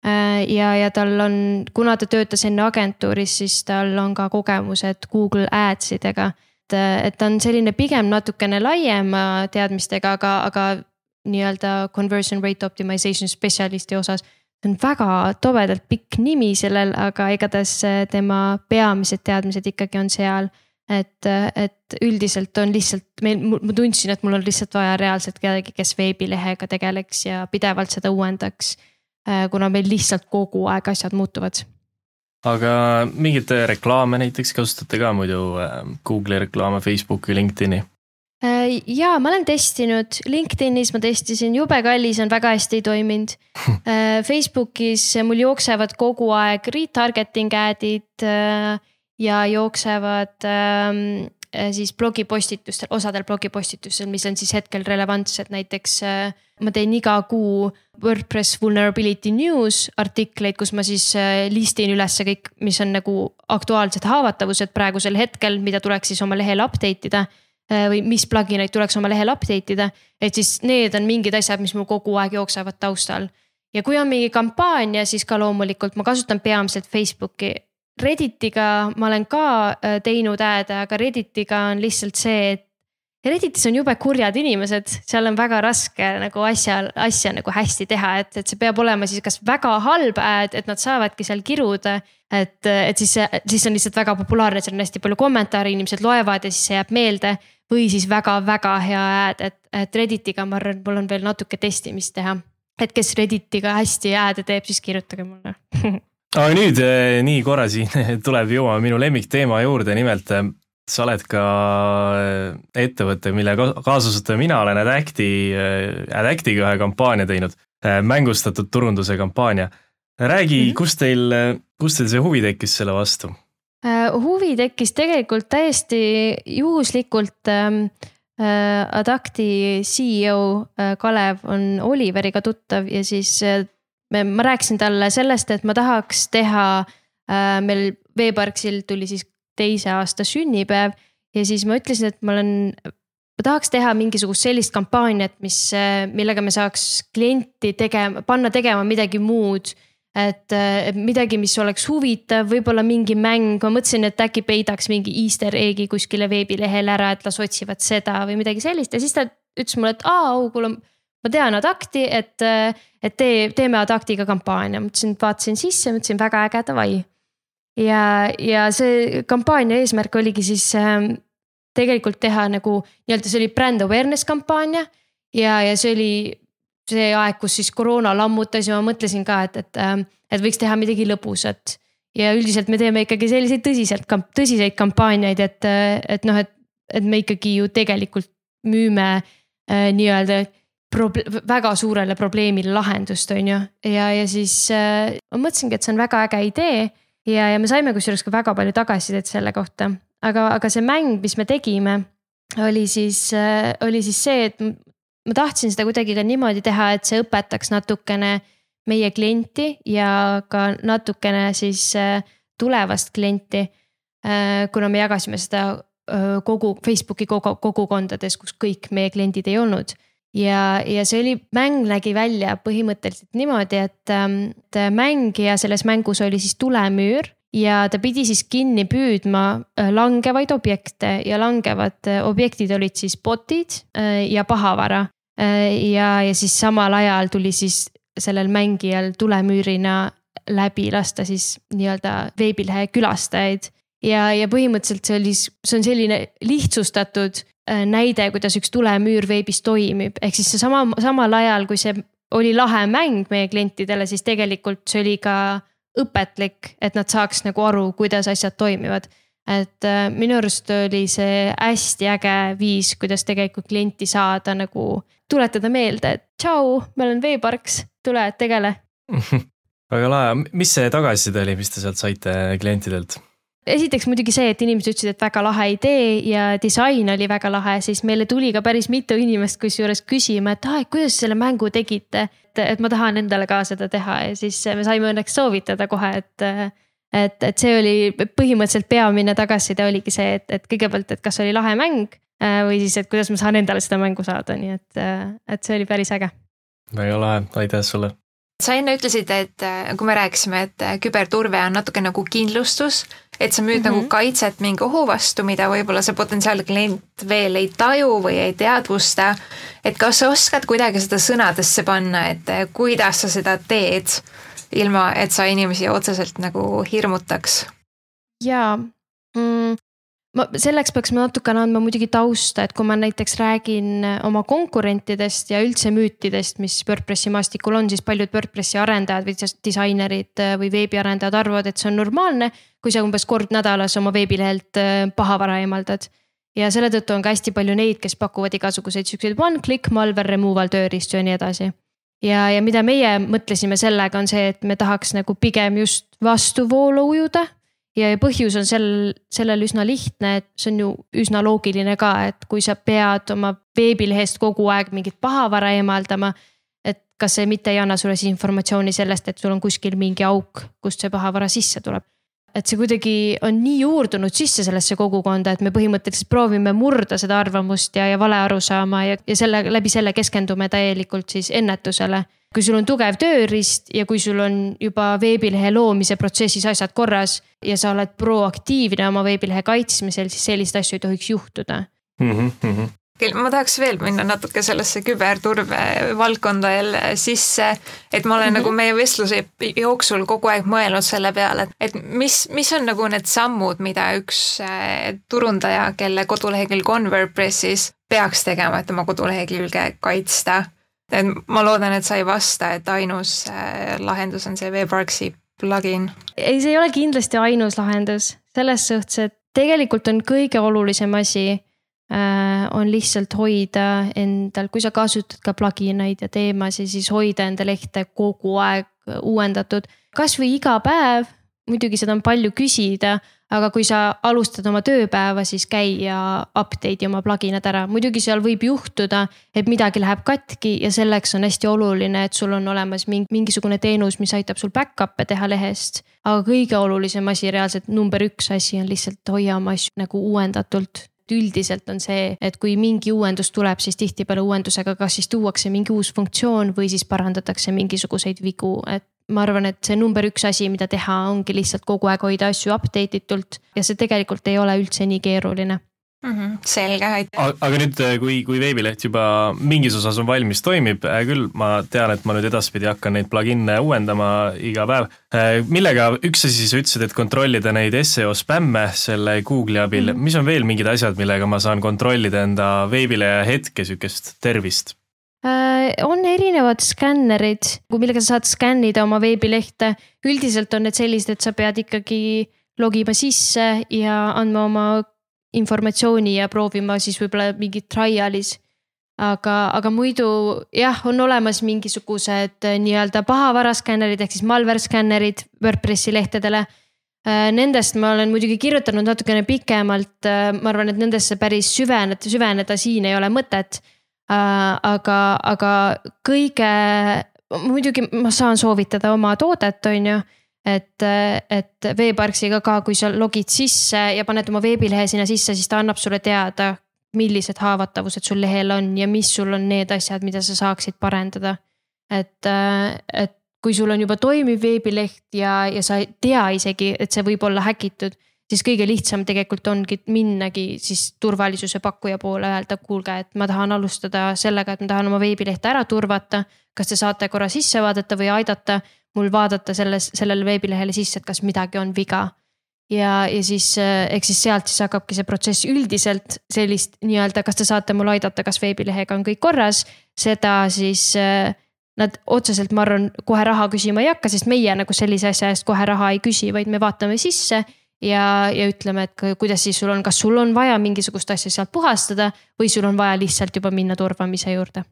Äh, ja, ja tal on, kuna ta töötas enne agentuuris, siis tal on ka kogemused Google Ads idega. et, et ta on selline pigem natukene laiema teadmistega, aga, aga nii-öelda conversion rate optimization spetsialisti osas see on väga tobedalt pikk nimi sellel, aga igatahes äh, tema peamised teadmised ikkagi on seal. et, äh, et üldiselt on lihtsalt meil, ma tundsin, et mul on lihtsalt vaja reaalselt kedagi, kes veebilehega tegeleks ja pidevalt seda uuendaks. Äh, kuna meil lihtsalt kogu aeg asjad muutuvad aga mingeid reklaame näiteks kasutate ka muidu Google'i reklaame, Facebooki, LinkedIn'i? Äh, ja ma olen testinud, LinkedInis ma testisin, jube kallis on, väga hästi ei toiminud. Äh, Facebookis mul jooksevad kogu aeg retargeting ad'id äh, ja jooksevad ähm, siis blogipostitustel, osadel blogipostitustel, mis on siis hetkel relevantsed, näiteks ma teen iga kuu WordPress vulnerability news artikleid, kus ma siis listin ülesse kõik, mis on nagu aktuaalsed haavatavused praegusel hetkel, mida tuleks siis oma lehel update ida või mis plugineid tuleks oma lehel update ida. et siis need on mingid asjad, mis mul kogu aeg jooksevad taustal. ja kui on mingi kampaania, siis ka loomulikult ma kasutan peamiselt Facebooki. Redditiga ma olen ka äh, teinud ad'e, aga Redditiga on lihtsalt see, et Redditis on jube kurjad inimesed, seal on väga raske nagu asja, asja nagu hästi teha, et, et see peab olema siis kas väga halb ad, et nad saavadki seal kiruda. et, et siis, siis on lihtsalt väga populaarne, seal on hästi palju kommentaare, inimesed loevad ja siis see jääb meelde või siis väga-väga hea ad, et, et Redditiga ma arvan, et mul on veel natuke testimist teha. et kes Redditiga hästi ad'e teeb, siis kirjutage mulle aga nüüd eh, nii korra siin tuleb jõuame minu lemmikteema juurde, nimelt eh, sa oled ka eh, ettevõte, mille kaasasutaja mina olen Adacti, Adactiga ühe kampaania teinud, mängustatud turunduse kampaania. räägi mm, -hmm. kust teil, kust teil see huvi tekkis selle vastu? Äh, huvi tekkis tegelikult täiesti juhuslikult ähm, äh,. Adacti CEO äh, Kalev on Oliveriga tuttav ja siis ma rääkisin talle sellest, et ma tahaks teha meil Veeparksil tuli siis teise aasta sünnipäev ja siis ma ütlesin, et ma olen ma tahaks teha mingisugust sellist kampaaniat, mis, millega me saaks klienti tegema, panna tegema midagi muud et midagi, mis oleks huvitav, võib-olla mingi mäng, ma mõtlesin, et äkki peidaks mingi easter egg'i kuskile veebilehele ära, et las otsivad seda või midagi sellist ja siis ta ütles mulle, et aa, au, kuule. ma tean Adacti, et, et tee, teeme Adactiga kampaania, mõtlesin, vaatasin sisse, mõtlesin väga äge, davai. ja, ja see kampaania eesmärk oligi siis äh, tegelikult teha nagu nii-öelda, see oli brand awareness kampaania ja, ja see oli see aeg, kus siis koroona lammutas ja ma mõtlesin ka, et, et, ähm, et võiks teha midagi lõbusat. ja üldiselt me teeme ikkagi selliseid tõsiselt, tõsiseid kampaaniaid, et, et noh, et, et me ikkagi ju tegelikult müüme äh, nii-öelda proble-, väga suurele probleemile lahendust, on ju. ja, ja siis äh, ma mõtlesingi, et see on väga äge idee ja, ja me saime kusjuures ka väga palju tagasisidet selle kohta. aga, aga see mäng, mis me tegime, oli siis äh,, oli siis see, et ma tahtsin seda kuidagi ka niimoodi teha, et see õpetaks natukene meie klienti ja ka natukene siis äh, tulevast klienti. Äh, kuna me jagasime seda äh, kogu Facebooki kogu, kogukondades, kus kõik meie kliendid ei olnud. ja, ja see oli, mäng nägi välja põhimõtteliselt niimoodi, et, ähm, et mäng ja selles mängus oli siis tulemüür ja ta pidi siis kinni püüdma langevaid objekte ja langevad objektid olid siis bot'id ja pahavara. Ja, ja siis samal ajal tuli siis sellel mängijal tulemüürina läbi lasta siis nii-öelda veebilehe külastajaid. ja, ja põhimõtteliselt see oli, see on selline lihtsustatud äh, näide, kuidas üks tulemüür veebis toimib, ehk siis seesama, samal ajal kui see oli lahe mäng meie klientidele, siis tegelikult see oli ka õpetlik, et nad saaks nagu aru, kuidas asjad toimivad et äh, minu arust oli see hästi äge viis, kuidas tegelikult klienti saada nagu tuletada meelde, et tšau, ma olen veeparks, tule tegele väga lahe, mis see tagasiside oli, mis te sealt saite klientidelt? esiteks muidugi see, et inimesed ütlesid, et väga lahe idee ja disain oli väga lahe, siis meile tuli ka päris mitu inimest kusjuures küsima, et aa, et kuidas selle mängu tegite. et, et ma tahan endale ka seda teha ja siis me saime õnneks soovitada kohe, et et, et see oli põhimõtteliselt peamine tagasiside oligi see, et, et kõigepealt, et kas oli lahe mäng äh, või siis, et kuidas ma saan endale seda mängu saada, nii et, äh, et see oli päris äge. väga lahe, aitäh sulle. sa enne ütlesid, et äh, kui me rääkisime, et küberturve on natuke nagu kindlustus, et sa müüd mm -hmm. nagu kaitset mingi ohu vastu, mida võib-olla see potentsiaalne klient veel ei taju või ei teadvusta. et kas sa oskad kuidagi seda sõnadesse panna, et kuidas sa seda teed? Ilma et sa inimesi otseselt nagu hirmutaks. jaa mm,, ma selleks peaks ma natukene andma muidugi tausta, et kui ma näiteks räägin oma konkurentidest ja üldse müütidest, mis WordPressi maastikul on, siis paljud WordPressi arendajad või disainerid või veebiarendajad arvavad, et see on normaalne. kui sa umbes kord nädalas oma veebilehelt äh, pahavara eemaldad ja selle tõttu on ka hästi palju neid, kes pakuvad igasuguseid siukseid one-click malware removal tööriistu ja nii edasi ja, ja mida meie mõtlesime sellega, on see, et me tahaks nagu pigem just vastuvoolu ujuda. ja põhjus on sel, sellel üsna lihtne, et see on ju üsna loogiline ka, et kui sa pead oma veebilehest kogu aeg mingit pahavara eemaldama. et kas see mitte ei anna sulle siis informatsiooni sellest, et sul on kuskil mingi auk, kust see pahavara sisse tuleb et see kuidagi on nii juurdunud sisse sellesse kogukonda, et me põhimõtteliselt proovime murda seda arvamust ja, ja vale arusaama ja, ja selle läbi selle keskendume täielikult siis ennetusele. kui sul on tugev tööriist ja kui sul on juba veebilehe loomise protsessis asjad korras ja sa oled proaktiivne oma veebilehe kaitsmisel, siis selliseid asju ei tohiks juhtuda mm. -hmm ma tahaks veel minna natuke sellesse küberturve valdkonda jälle sisse, et ma olen mm -hmm. nagu meie vestluse jooksul kogu aeg mõelnud selle peale, et, et mis, mis on nagu need sammud, mida üks äh, turundaja, kelle kodulehekülg on WordPressis, peaks tegema, et oma kodulehekülge kaitsta. et ma loodan, et sa ei vasta, et ainus äh, lahendus on see WebWorksi plugin. ei, see ei ole kindlasti ainus lahendus, selles suhtes, et tegelikult on kõige olulisem asi on lihtsalt hoida endal, kui sa kasutad ka plugineid ja teemasid, siis hoida enda lehte kogu aeg uuendatud. kasvõi iga päev, muidugi seda on palju küsida, aga kui sa alustad oma tööpäeva, siis käi ja update'i oma pluginad ära, muidugi seal võib juhtuda, et midagi läheb katki ja selleks on hästi oluline, et sul on olemas mingi, mingisugune teenus, mis aitab sul back-up'e teha lehest. aga kõige olulisem asi, reaalselt number üks asi on lihtsalt hoia oma asju nagu uuendatult et üldiselt on see, et kui mingi uuendus tuleb, siis tihtipeale uuendusega kas siis tuuakse mingi uus funktsioon või siis parandatakse mingisuguseid vigu, et ma arvan, et see number üks asi, mida teha, ongi lihtsalt kogu aeg hoida asju update itult ja see tegelikult ei ole üldse nii keeruline mm. -hmm, selge, aitäh. aga nüüd, äh, kui, kui veebileht juba mingis osas on valmis, toimib, hea küll, ma tean, et ma nüüd edaspidi hakkan neid plugin'e uuendama iga päev. Äh, millega, üks asi, sa ütlesid, et kontrollida neid seo spämme selle Google'i abil mm, -hmm. mis on veel mingid asjad, millega ma saan kontrollida enda veebilehe hetke sihukest tervist? Äh, on erinevad skännerid, millega sa saad skännida oma veebilehte. üldiselt on need sellised, et sa pead ikkagi logima sisse ja andma oma informatsiooni ja proovima siis võib-olla mingit trial'is. aga, aga muidu jah, on olemas mingisugused äh, nii-öelda pahavaraskännerid ehk siis malware skännerid WordPressi lehtedele. Äh, nendest ma olen muidugi kirjutanud natukene pikemalt, äh, ma arvan, et nendesse päris süveneda, süveneda siin ei ole mõtet. aga, aga kõige, muidugi ma saan soovitada oma toodet, on ju et, et veeparksiga ka, kui sa logid sisse ja paned oma veebilehe sinna sisse, siis ta annab sulle teada, millised haavatavused sul lehel on ja mis sul on need asjad, mida sa saaksid parendada. et, et kui sul on juba toimiv veebileht ja, ja sa ei tea isegi, et see võib olla häkitud, siis kõige lihtsam tegelikult ongi minnagi siis turvalisuse pakkuja poole, öelda, kuulge, et ma tahan alustada sellega, et ma tahan oma veebilehte ära turvata. kas te saate korra sisse vaadata või aidata mul vaadata selles, sellele veebilehele sisse, et kas midagi on viga. ja, ja siis eks siis sealt siis hakkabki see protsess üldiselt sellist nii-öelda, kas te saate mul aidata, kas veebilehega on kõik korras, seda siis nad otseselt, ma arvan, kohe raha küsima ei hakka, sest meie nagu sellise asja eest kohe raha ei küsi, vaid me vaatame sisse ja, ja ütleme, et kuidas siis sul on, kas sul on vaja mingisugust asja sealt puhastada või sul on vaja lihtsalt juba minna turvamise juurde?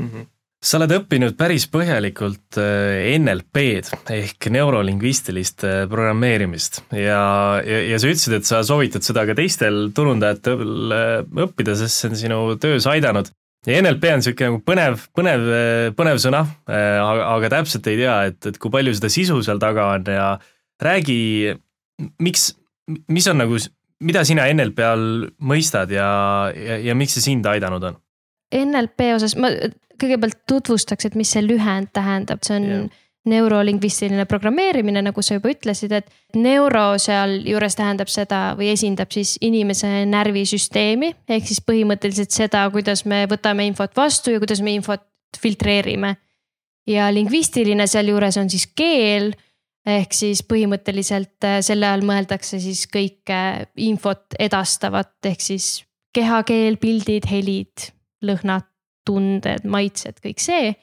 Mm. -hmm sa oled õppinud päris põhjalikult äh, NLP-d ehk neurolingvistilist äh, programmeerimist. Ja, ja, ja sa ütlesid, et sa soovitad seda ka teistel turundajatel äh, õppida, sest see on sinu töös aidanud. Ja NLP on niisugune nagu põnev, põnev, põnev sõna, aga, aga täpselt ei tea, et, et kui palju seda sisu seal taga on ja räägi, miks, mis on nagu, mida sina NLP all mõistad ja, ja, ja miks see sind aidanud on? NLP osas ma kõigepealt tutvustaks, et mis see lühend tähendab, see on yeah neurolingvistiline programmeerimine, nagu sa juba ütlesid, et neuro sealjuures tähendab seda või esindab siis inimese närvisüsteemi. ehk siis põhimõtteliselt seda, kuidas me võtame infot vastu ja kuidas me infot filtreerime. ja lingvistiline sealjuures on siis keel ehk siis põhimõtteliselt äh, selle all mõeldakse siis kõike infot edastavat, ehk siis kehakeel, pildid, helid, lõhnad, tunded, maitsed, kõik see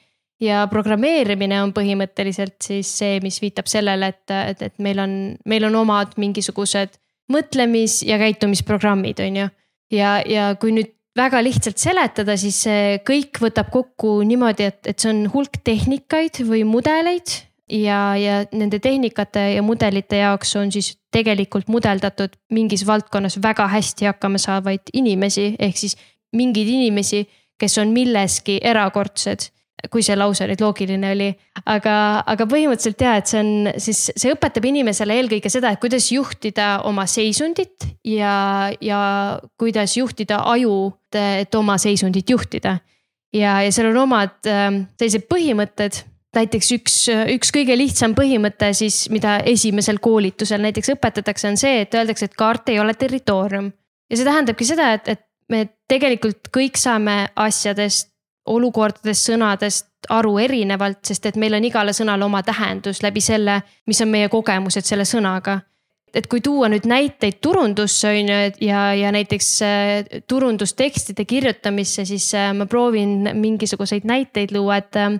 ja programmeerimine on põhimõtteliselt siis see, mis viitab sellele, et, et, et meil on, meil on omad mingisugused mõtlemis- ja käitumisprogrammid, on ju. ja, ja kui nüüd väga lihtsalt seletada, siis see kõik võtab kokku niimoodi, et, et see on hulk tehnikaid või mudeleid ja, ja nende tehnikate ja mudelite jaoks on siis tegelikult mudeldatud mingis valdkonnas väga hästi hakkama saavaid inimesi, ehk siis mingeid inimesi, kes on milleski erakordsed kui see lause nüüd loogiline oli. aga, aga põhimõtteliselt ja, et see on siis, see õpetab inimesele eelkõige seda, et kuidas juhtida oma seisundit ja, ja kuidas juhtida aju, et oma seisundit juhtida. ja, ja seal on omad äh, sellised põhimõtted näiteks üks, üks kõige lihtsam põhimõte siis, mida esimesel koolitusel näiteks õpetatakse, on see, et öeldakse, et kaart ei ole territoorium. ja see tähendabki seda, et, et me tegelikult kõik saame asjadest olukordadest, sõnadest aru erinevalt, sest et meil on igale sõnale oma tähendus läbi selle, mis on meie kogemused selle sõnaga. et kui tuua nüüd näiteid turundusse on ju ja, ja näiteks äh, turundustekstide kirjutamisse, siis äh, ma proovin mingisuguseid näiteid luua, et ähm,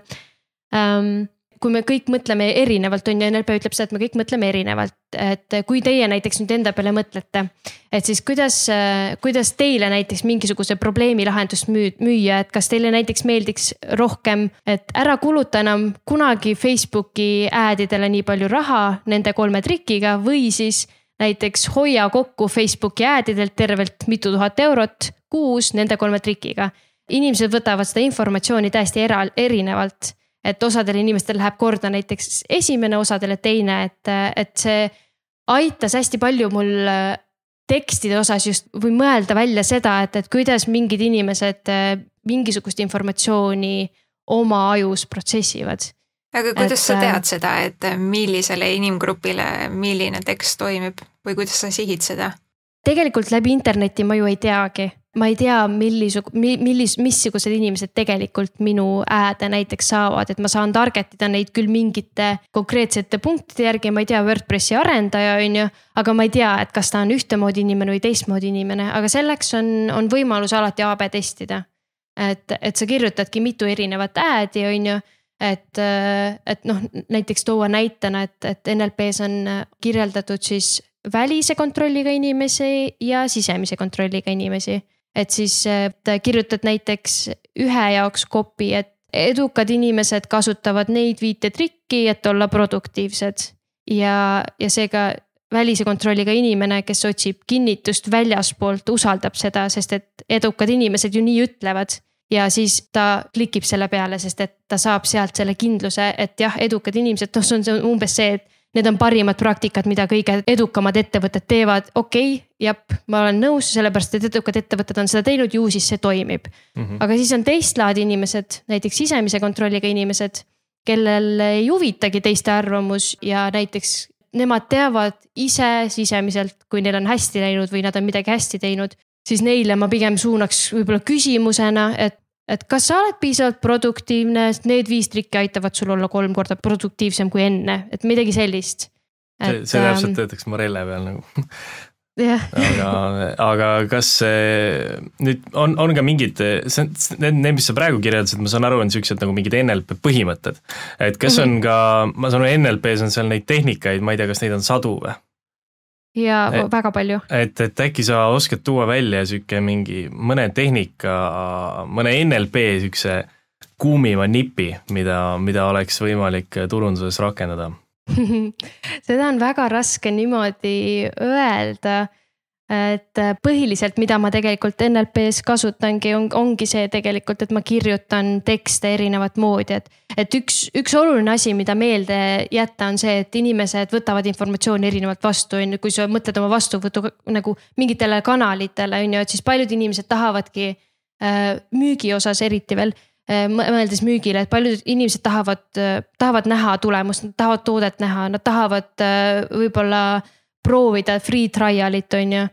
kui me kõik mõtleme erinevalt, on ju, NLP ütleb seda, et me kõik mõtleme erinevalt, et kui teie näiteks nüüd enda peale mõtlete. et siis kuidas, kuidas teile näiteks mingisuguse probleemi lahendust müüa, et kas teile näiteks meeldiks rohkem, et ära kuluta enam kunagi Facebooki ad idele nii palju raha nende kolme trikiga või siis näiteks hoia kokku Facebooki ad idelt tervelt mitu tuhat eurot kuus nende kolme trikiga. inimesed võtavad seda informatsiooni täiesti era-, erinevalt et osadel inimestel läheb korda näiteks esimene, osadele teine, et, et see aitas hästi palju mul äh, tekstide osas just või mõelda välja seda, et, et kuidas mingid inimesed äh, mingisugust informatsiooni oma ajus protsessivad. aga kuidas et, sa äh, tead seda, et millisele inimgrupile milline tekst toimib või kuidas sa sihid seda? tegelikult läbi interneti ma ju ei teagi, ma ei tea, millisug-, millis-, missugused inimesed tegelikult minu ääde näiteks saavad, et ma saan target ida neid küll mingite konkreetsete punktide järgi, ma ei tea, Wordpressi arendaja, on ju. aga ma ei tea, et kas ta on ühtemoodi inimene või teistmoodi inimene, aga selleks on, on võimalus alati AB testida. et, et sa kirjutadki mitu erinevat äädi, on ju et, et noh, näiteks tuua näitena, et, et NLP-s on kirjeldatud siis välise kontrolliga inimesi ja sisemise kontrolliga inimesi. Et siis kirjutad näiteks ühe jaoks copy, et edukad inimesed kasutavad neid viite trikki, et olla produktiivsed. ja, ja seega välise kontrolliga inimene, kes otsib kinnitust väljaspoolt, usaldab seda, sest et edukad inimesed ju nii ütlevad ja siis ta klikib selle peale, sest et ta saab sealt selle kindluse, et jah, edukad inimesed, noh, see on umbes see, et need on parimad praktikad, mida kõige edukamad ettevõtted teevad, okei okay,, jep, ma olen nõus, sellepärast et edukad ettevõtted on seda teinud, ju siis see toimib mm. -hmm. aga siis on teist laadi inimesed, näiteks sisemise kontrolliga inimesed, kellel ei huvitagi teiste arvamus ja näiteks nemad teavad ise sisemiselt, kui neil on hästi läinud või nad on midagi hästi teinud. siis neile ma pigem suunaks võib-olla küsimusena, et, et kas sa oled piisavalt produktiivne, sest need viis trikki aitavad sul olla kolm korda produktiivsem kui enne, et midagi sellist. see, see täpselt töötaks Morelle peal nagu jah. aga, aga kas nüüd on, on ka mingid, see need, need, mis sa praegu kirjeldasid, ma saan aru, on siuksed nagu mingid NLP põhimõtted. et kas mm -hmm. on ka, ma saan aru, NLP-s on seal neid tehnikaid, ma ei tea, kas neid on sadu või? Ja et, väga palju. et, et äkki sa oskad tuua välja sihuke mingi mõne tehnika, mõne NLP siukse kuumima nipi, mida, mida oleks võimalik turunduses rakendada seda on väga raske niimoodi öelda. Et põhiliselt, mida ma tegelikult NLP-s kasutangi, on, ongi see tegelikult, et ma kirjutan tekste erinevat moodi, et. et üks, üks oluline asi, mida meelde jätta, on see, et inimesed võtavad informatsiooni erinevalt vastu, on ju, kui sa mõtled oma vastuvõtu nagu mingitele kanalitele, on ju, et siis paljud inimesed tahavadki äh, müügi osas eriti veel Äh, mõeldes müügile, et paljud inimesed tahavad, äh, tahavad näha tulemust, nad tahavad toodet näha, nad tahavad äh, võib-olla proovida free trial'it, on ju.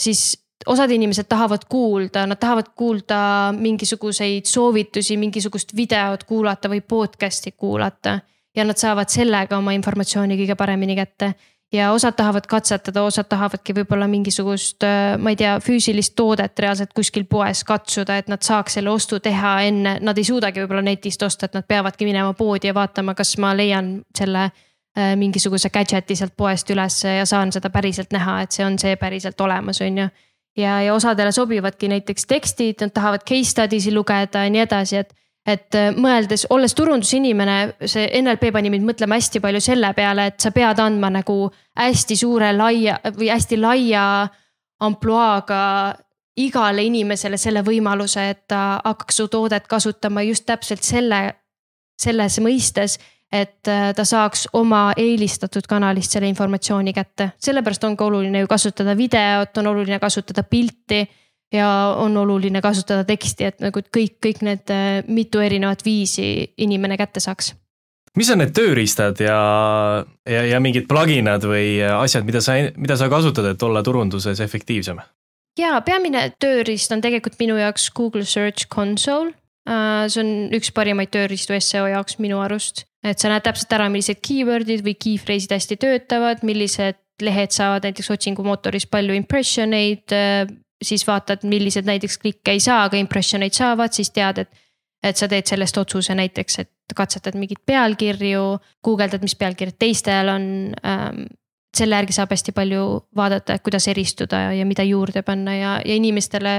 siis osad inimesed tahavad kuulda, nad tahavad kuulda mingisuguseid soovitusi, mingisugust videot kuulata või podcast'i kuulata. ja nad saavad sellega oma informatsiooni kõige paremini kätte ja osad tahavad katsetada, osad tahavadki võib-olla mingisugust, äh, ma ei tea, füüsilist toodet reaalselt kuskil poes katsuda, et nad saaks selle ostu teha enne, nad ei suudagi võib-olla netist osta, et nad peavadki minema poodi ja vaatama, kas ma leian selle äh, mingisuguse gadget'i sealt poest ülesse ja saan seda päriselt näha, et see on see päriselt olemas, on ju. ja, ja osadele sobivadki näiteks tekstid, nad tahavad case study si lugeda ja nii edasi, et et äh, mõeldes, olles turundusinimene, see NLP pani mind mõtlema hästi palju selle peale, et sa pead andma nagu hästi suure, laia või hästi laia ampluaaga igale inimesele selle võimaluse, et ta hakkaks su toodet kasutama just täpselt selle, selles mõistes, et äh, ta saaks oma eelistatud kanalist selle informatsiooni kätte. sellepärast on ka oluline ju kasutada videot, on oluline kasutada pilti ja on oluline kasutada teksti, et nagu kõik, kõik need äh, mitu erinevat viisi inimene kätte saaks. mis on need tööriistad ja, ja, ja mingid pluginad või asjad, mida sa, mida sa kasutad, et olla turunduses efektiivsem? ja peamine tööriist on tegelikult minu jaoks Google Search Console. Äh, see on üks parimaid tööriistu seo jaoks minu arust, et sa näed täpselt ära, millised keyword'id või key phrase'id hästi töötavad, millised lehed saavad näiteks otsingumootoris palju impression eid äh, siis vaatad, millised näiteks klikke ei saa, aga impression eid saavad, siis tead, et. et sa teed sellest otsuse näiteks, et katsetad mingeid pealkirju, guugeldad, mis pealkirjad teistel on ähm,. selle järgi saab hästi palju vaadata, et kuidas eristuda ja mida juurde panna ja, ja inimestele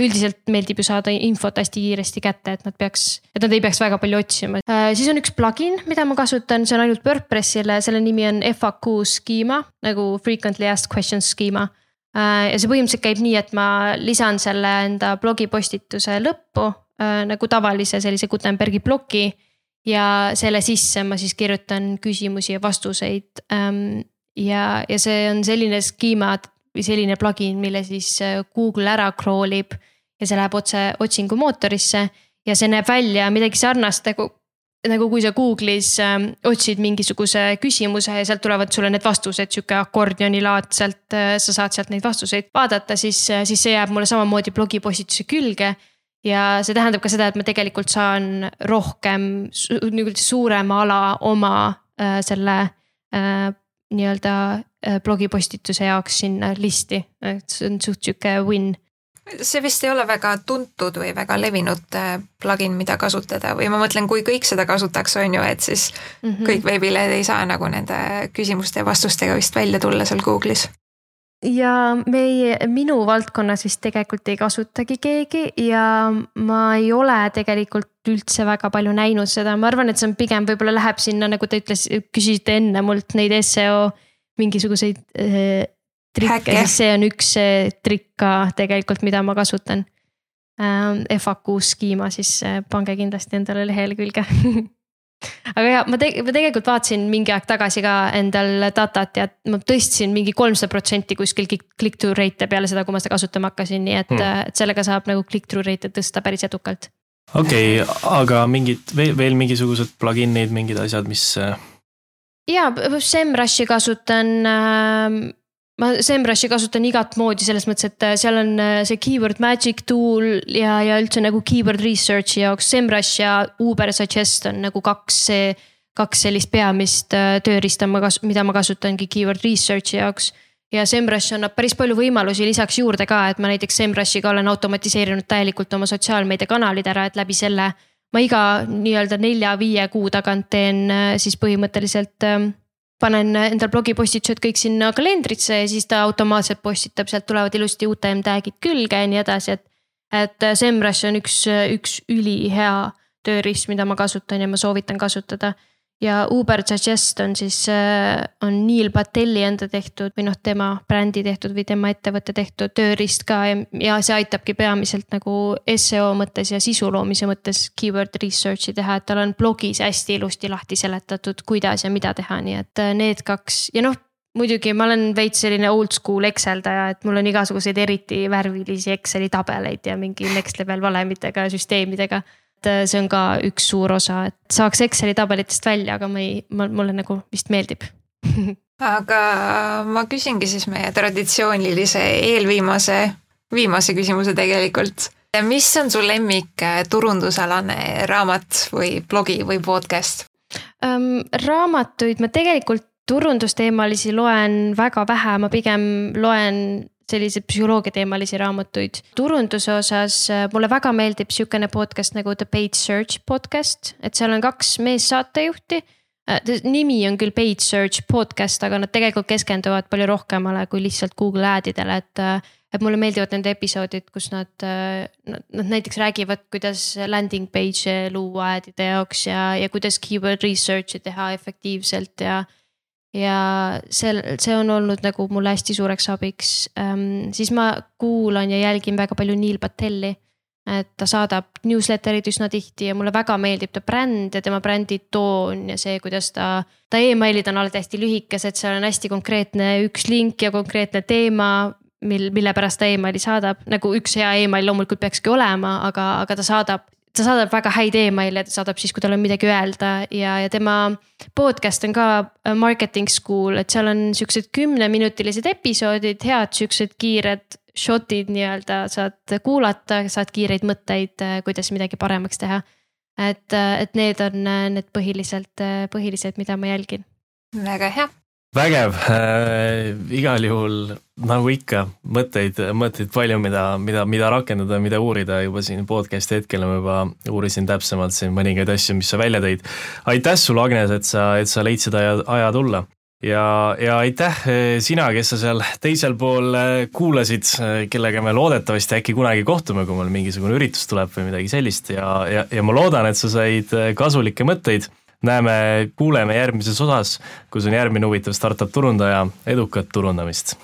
üldiselt meeldib ju saada infot hästi kiiresti kätte, et nad peaks, et nad ei peaks väga palju otsima äh,. siis on üks plugin, mida ma kasutan, see on ainult WordPressile, selle nimi on FAQ Schema nagu frequently asked questions schema Äh, ja see põhimõtteliselt käib nii, et ma lisan selle enda blogipostituse lõppu äh, nagu tavalise sellise Gutenbergi ploki. ja selle sisse ma siis kirjutan küsimusi ja vastuseid. Ähm, ja, ja see on selline skeema või selline plugin, mille siis Google ära crawl ib ja see läheb otse otsingumootorisse ja see näeb välja midagi sarnast nagu nagu kui sa Google'is äh, otsid mingisuguse küsimuse ja sealt tulevad sulle need vastused, sihuke akordionilaadselt äh,, sa saad sealt neid vastuseid vaadata, siis äh,, siis see jääb mulle samamoodi blogipostituse külge. ja see tähendab ka seda, et ma tegelikult saan rohkem su, nii-öelda suurema ala oma äh, selle äh, nii-öelda äh, blogipostituse jaoks sinna listi, et see on suht sihuke win see vist ei ole väga tuntud või väga levinud äh, plugin, mida kasutada või ma mõtlen, kui kõik seda kasutaks, on ju, et siis mm -hmm. kõik veebilehed ei saa nagu nende küsimuste ja vastustega vist välja tulla seal Google'is. ja meie, minu valdkonnas vist tegelikult ei kasutagi keegi ja ma ei ole tegelikult üldse väga palju näinud seda, ma arvan, et see on pigem võib-olla läheb sinna, nagu te ütles, küsisite enne mult neid seo mingisuguseid äh, trikke, siis see on üks trikk ka tegelikult, mida ma kasutan. Ähm, FAQ Schema, siis äh, pange kindlasti endale lehele külge aga ja ma te-, ma tegelikult vaatasin mingi aeg tagasi ka endal datat ja ma tõstsin mingi kolmsada protsenti kuskil click-through rate'e peale seda, kui ma seda kasutama hakkasin, nii et hmm., et sellega saab nagu click-through rate'e tõsta päris edukalt. okei okay,, aga mingid veel, veel mingisugused plugin'id, mingid asjad, mis, ja SEMrushi kasutan äh, ma SEMrushi kasutan igat moodi selles mõttes, et äh, seal on äh, see keyword magic tool ja, ja üldse nagu keyword research'i jaoks SEMrush ja Uber Suggest on nagu kaks, kaks sellist peamist äh, tööriista, mida ma kasutangi keyword research'i jaoks. ja SEMrush annab päris palju võimalusi lisaks juurde ka, et ma näiteks SEMrushiga olen automatiseerinud täielikult oma sotsiaalmeediakanalid ära, et läbi selle ma iga nii-öelda nelja-viie kuu tagant teen siis põhimõtteliselt ähm, panen endal blogipostitused kõik sinna kalendrisse ja siis ta automaatselt postitab, sealt tulevad ilusti UTM tag'id külge ja nii edasi, et. et SEMrush on üks, üks ülihea tööriist, mida ma kasutan ja ma soovitan kasutada ja Uber Suggest on siis, äh, on Neil Pateli enda tehtud või noh, tema brändi tehtud või tema ettevõtte tehtud tööriist ka ja, ja see aitabki peamiselt nagu seo mõttes ja sisu loomise mõttes keyword research'i teha, et tal on blogis hästi ilusti lahti seletatud, kuidas ja mida teha, nii et äh, need kaks. Ja noh muidugi ma olen veits selline oldschool Exceldaja, et mul on igasuguseid eriti värvilisi Exceli tabeleid ja mingi next level valemitega ja süsteemidega et äh, see on ka üks suur osa, et saaks Exceli tabelitest välja, aga ma ei, mulle nagu vist meeldib aga ma küsingi siis meie traditsioonilise eelviimase, viimase küsimuse tegelikult. mis on su lemmik äh, turundusalane raamat või blogi või podcast ähm,? raamatuid ma tegelikult turundusteemalisi loen väga vähe, ma pigem loen selliseid psühholoogiateemalisi raamatuid. turunduse osas äh, mulle väga meeldib sihukene podcast nagu The Paid Search podcast, et seal on kaks meessaatejuhti äh, nimi on küll Paid Search podcast, aga nad tegelikult keskenduvad palju rohkemale kui lihtsalt Google ad idele, et. Äh, et mulle meeldivad nende episoodid, kus nad, nad, nad näiteks räägivad, kuidas landing page'e luua ad'ide jaoks ja, ja kuidas keyword research'i teha efektiivselt ja ja see, see on olnud nagu mulle hästi suureks abiks ähm,. siis ma kuulan ja jälgin väga palju Neil Patelli. et ta saadab newsletter'id üsna tihti ja mulle väga meeldib ta bränd ja tema brändi toon ja see, kuidas ta. ta emailid on alati hästi lühikesed, seal on hästi konkreetne üks link ja konkreetne teema mil, mille pärast ta emaili saadab, nagu üks hea email loomulikult peakski olema, aga, aga ta saadab ta saadab väga häid email'e, ta saadab siis, kui tal on midagi öelda ja, ja tema podcast on ka äh, marketing school, et seal on siuksed kümneminutilised episoodid, head siuksed kiired shot'id nii-öelda saad kuulata, saad kiireid mõtteid, äh, kuidas midagi paremaks teha. et, äh, et need on need põhiliselt, põhilised, mida ma jälgin. väga hea vägev. Äh,, igal juhul nagu ikka, mõtteid, mõtteid palju, mida, mida, mida rakendada, mida uurida. Juba siin podcast'i hetkel ma juba uurisin täpsemalt siin mõningaid asju, mis sa välja tõid. aitäh sulle, Agnes, et sa, et sa leidsid aja, aja tulla. Ja, ja aitäh äh, sina, kes sa seal teisel pool äh, kuulasid, äh, kellega me loodetavasti äkki kunagi kohtume, kui meil mingisugune üritus tuleb või midagi sellist. Ja, ja, ja ma loodan, et sa said kasulikke mõtteid näeme, kuuleme järgmises osas, kus on järgmine huvitav startup turundaja, edukat turundamist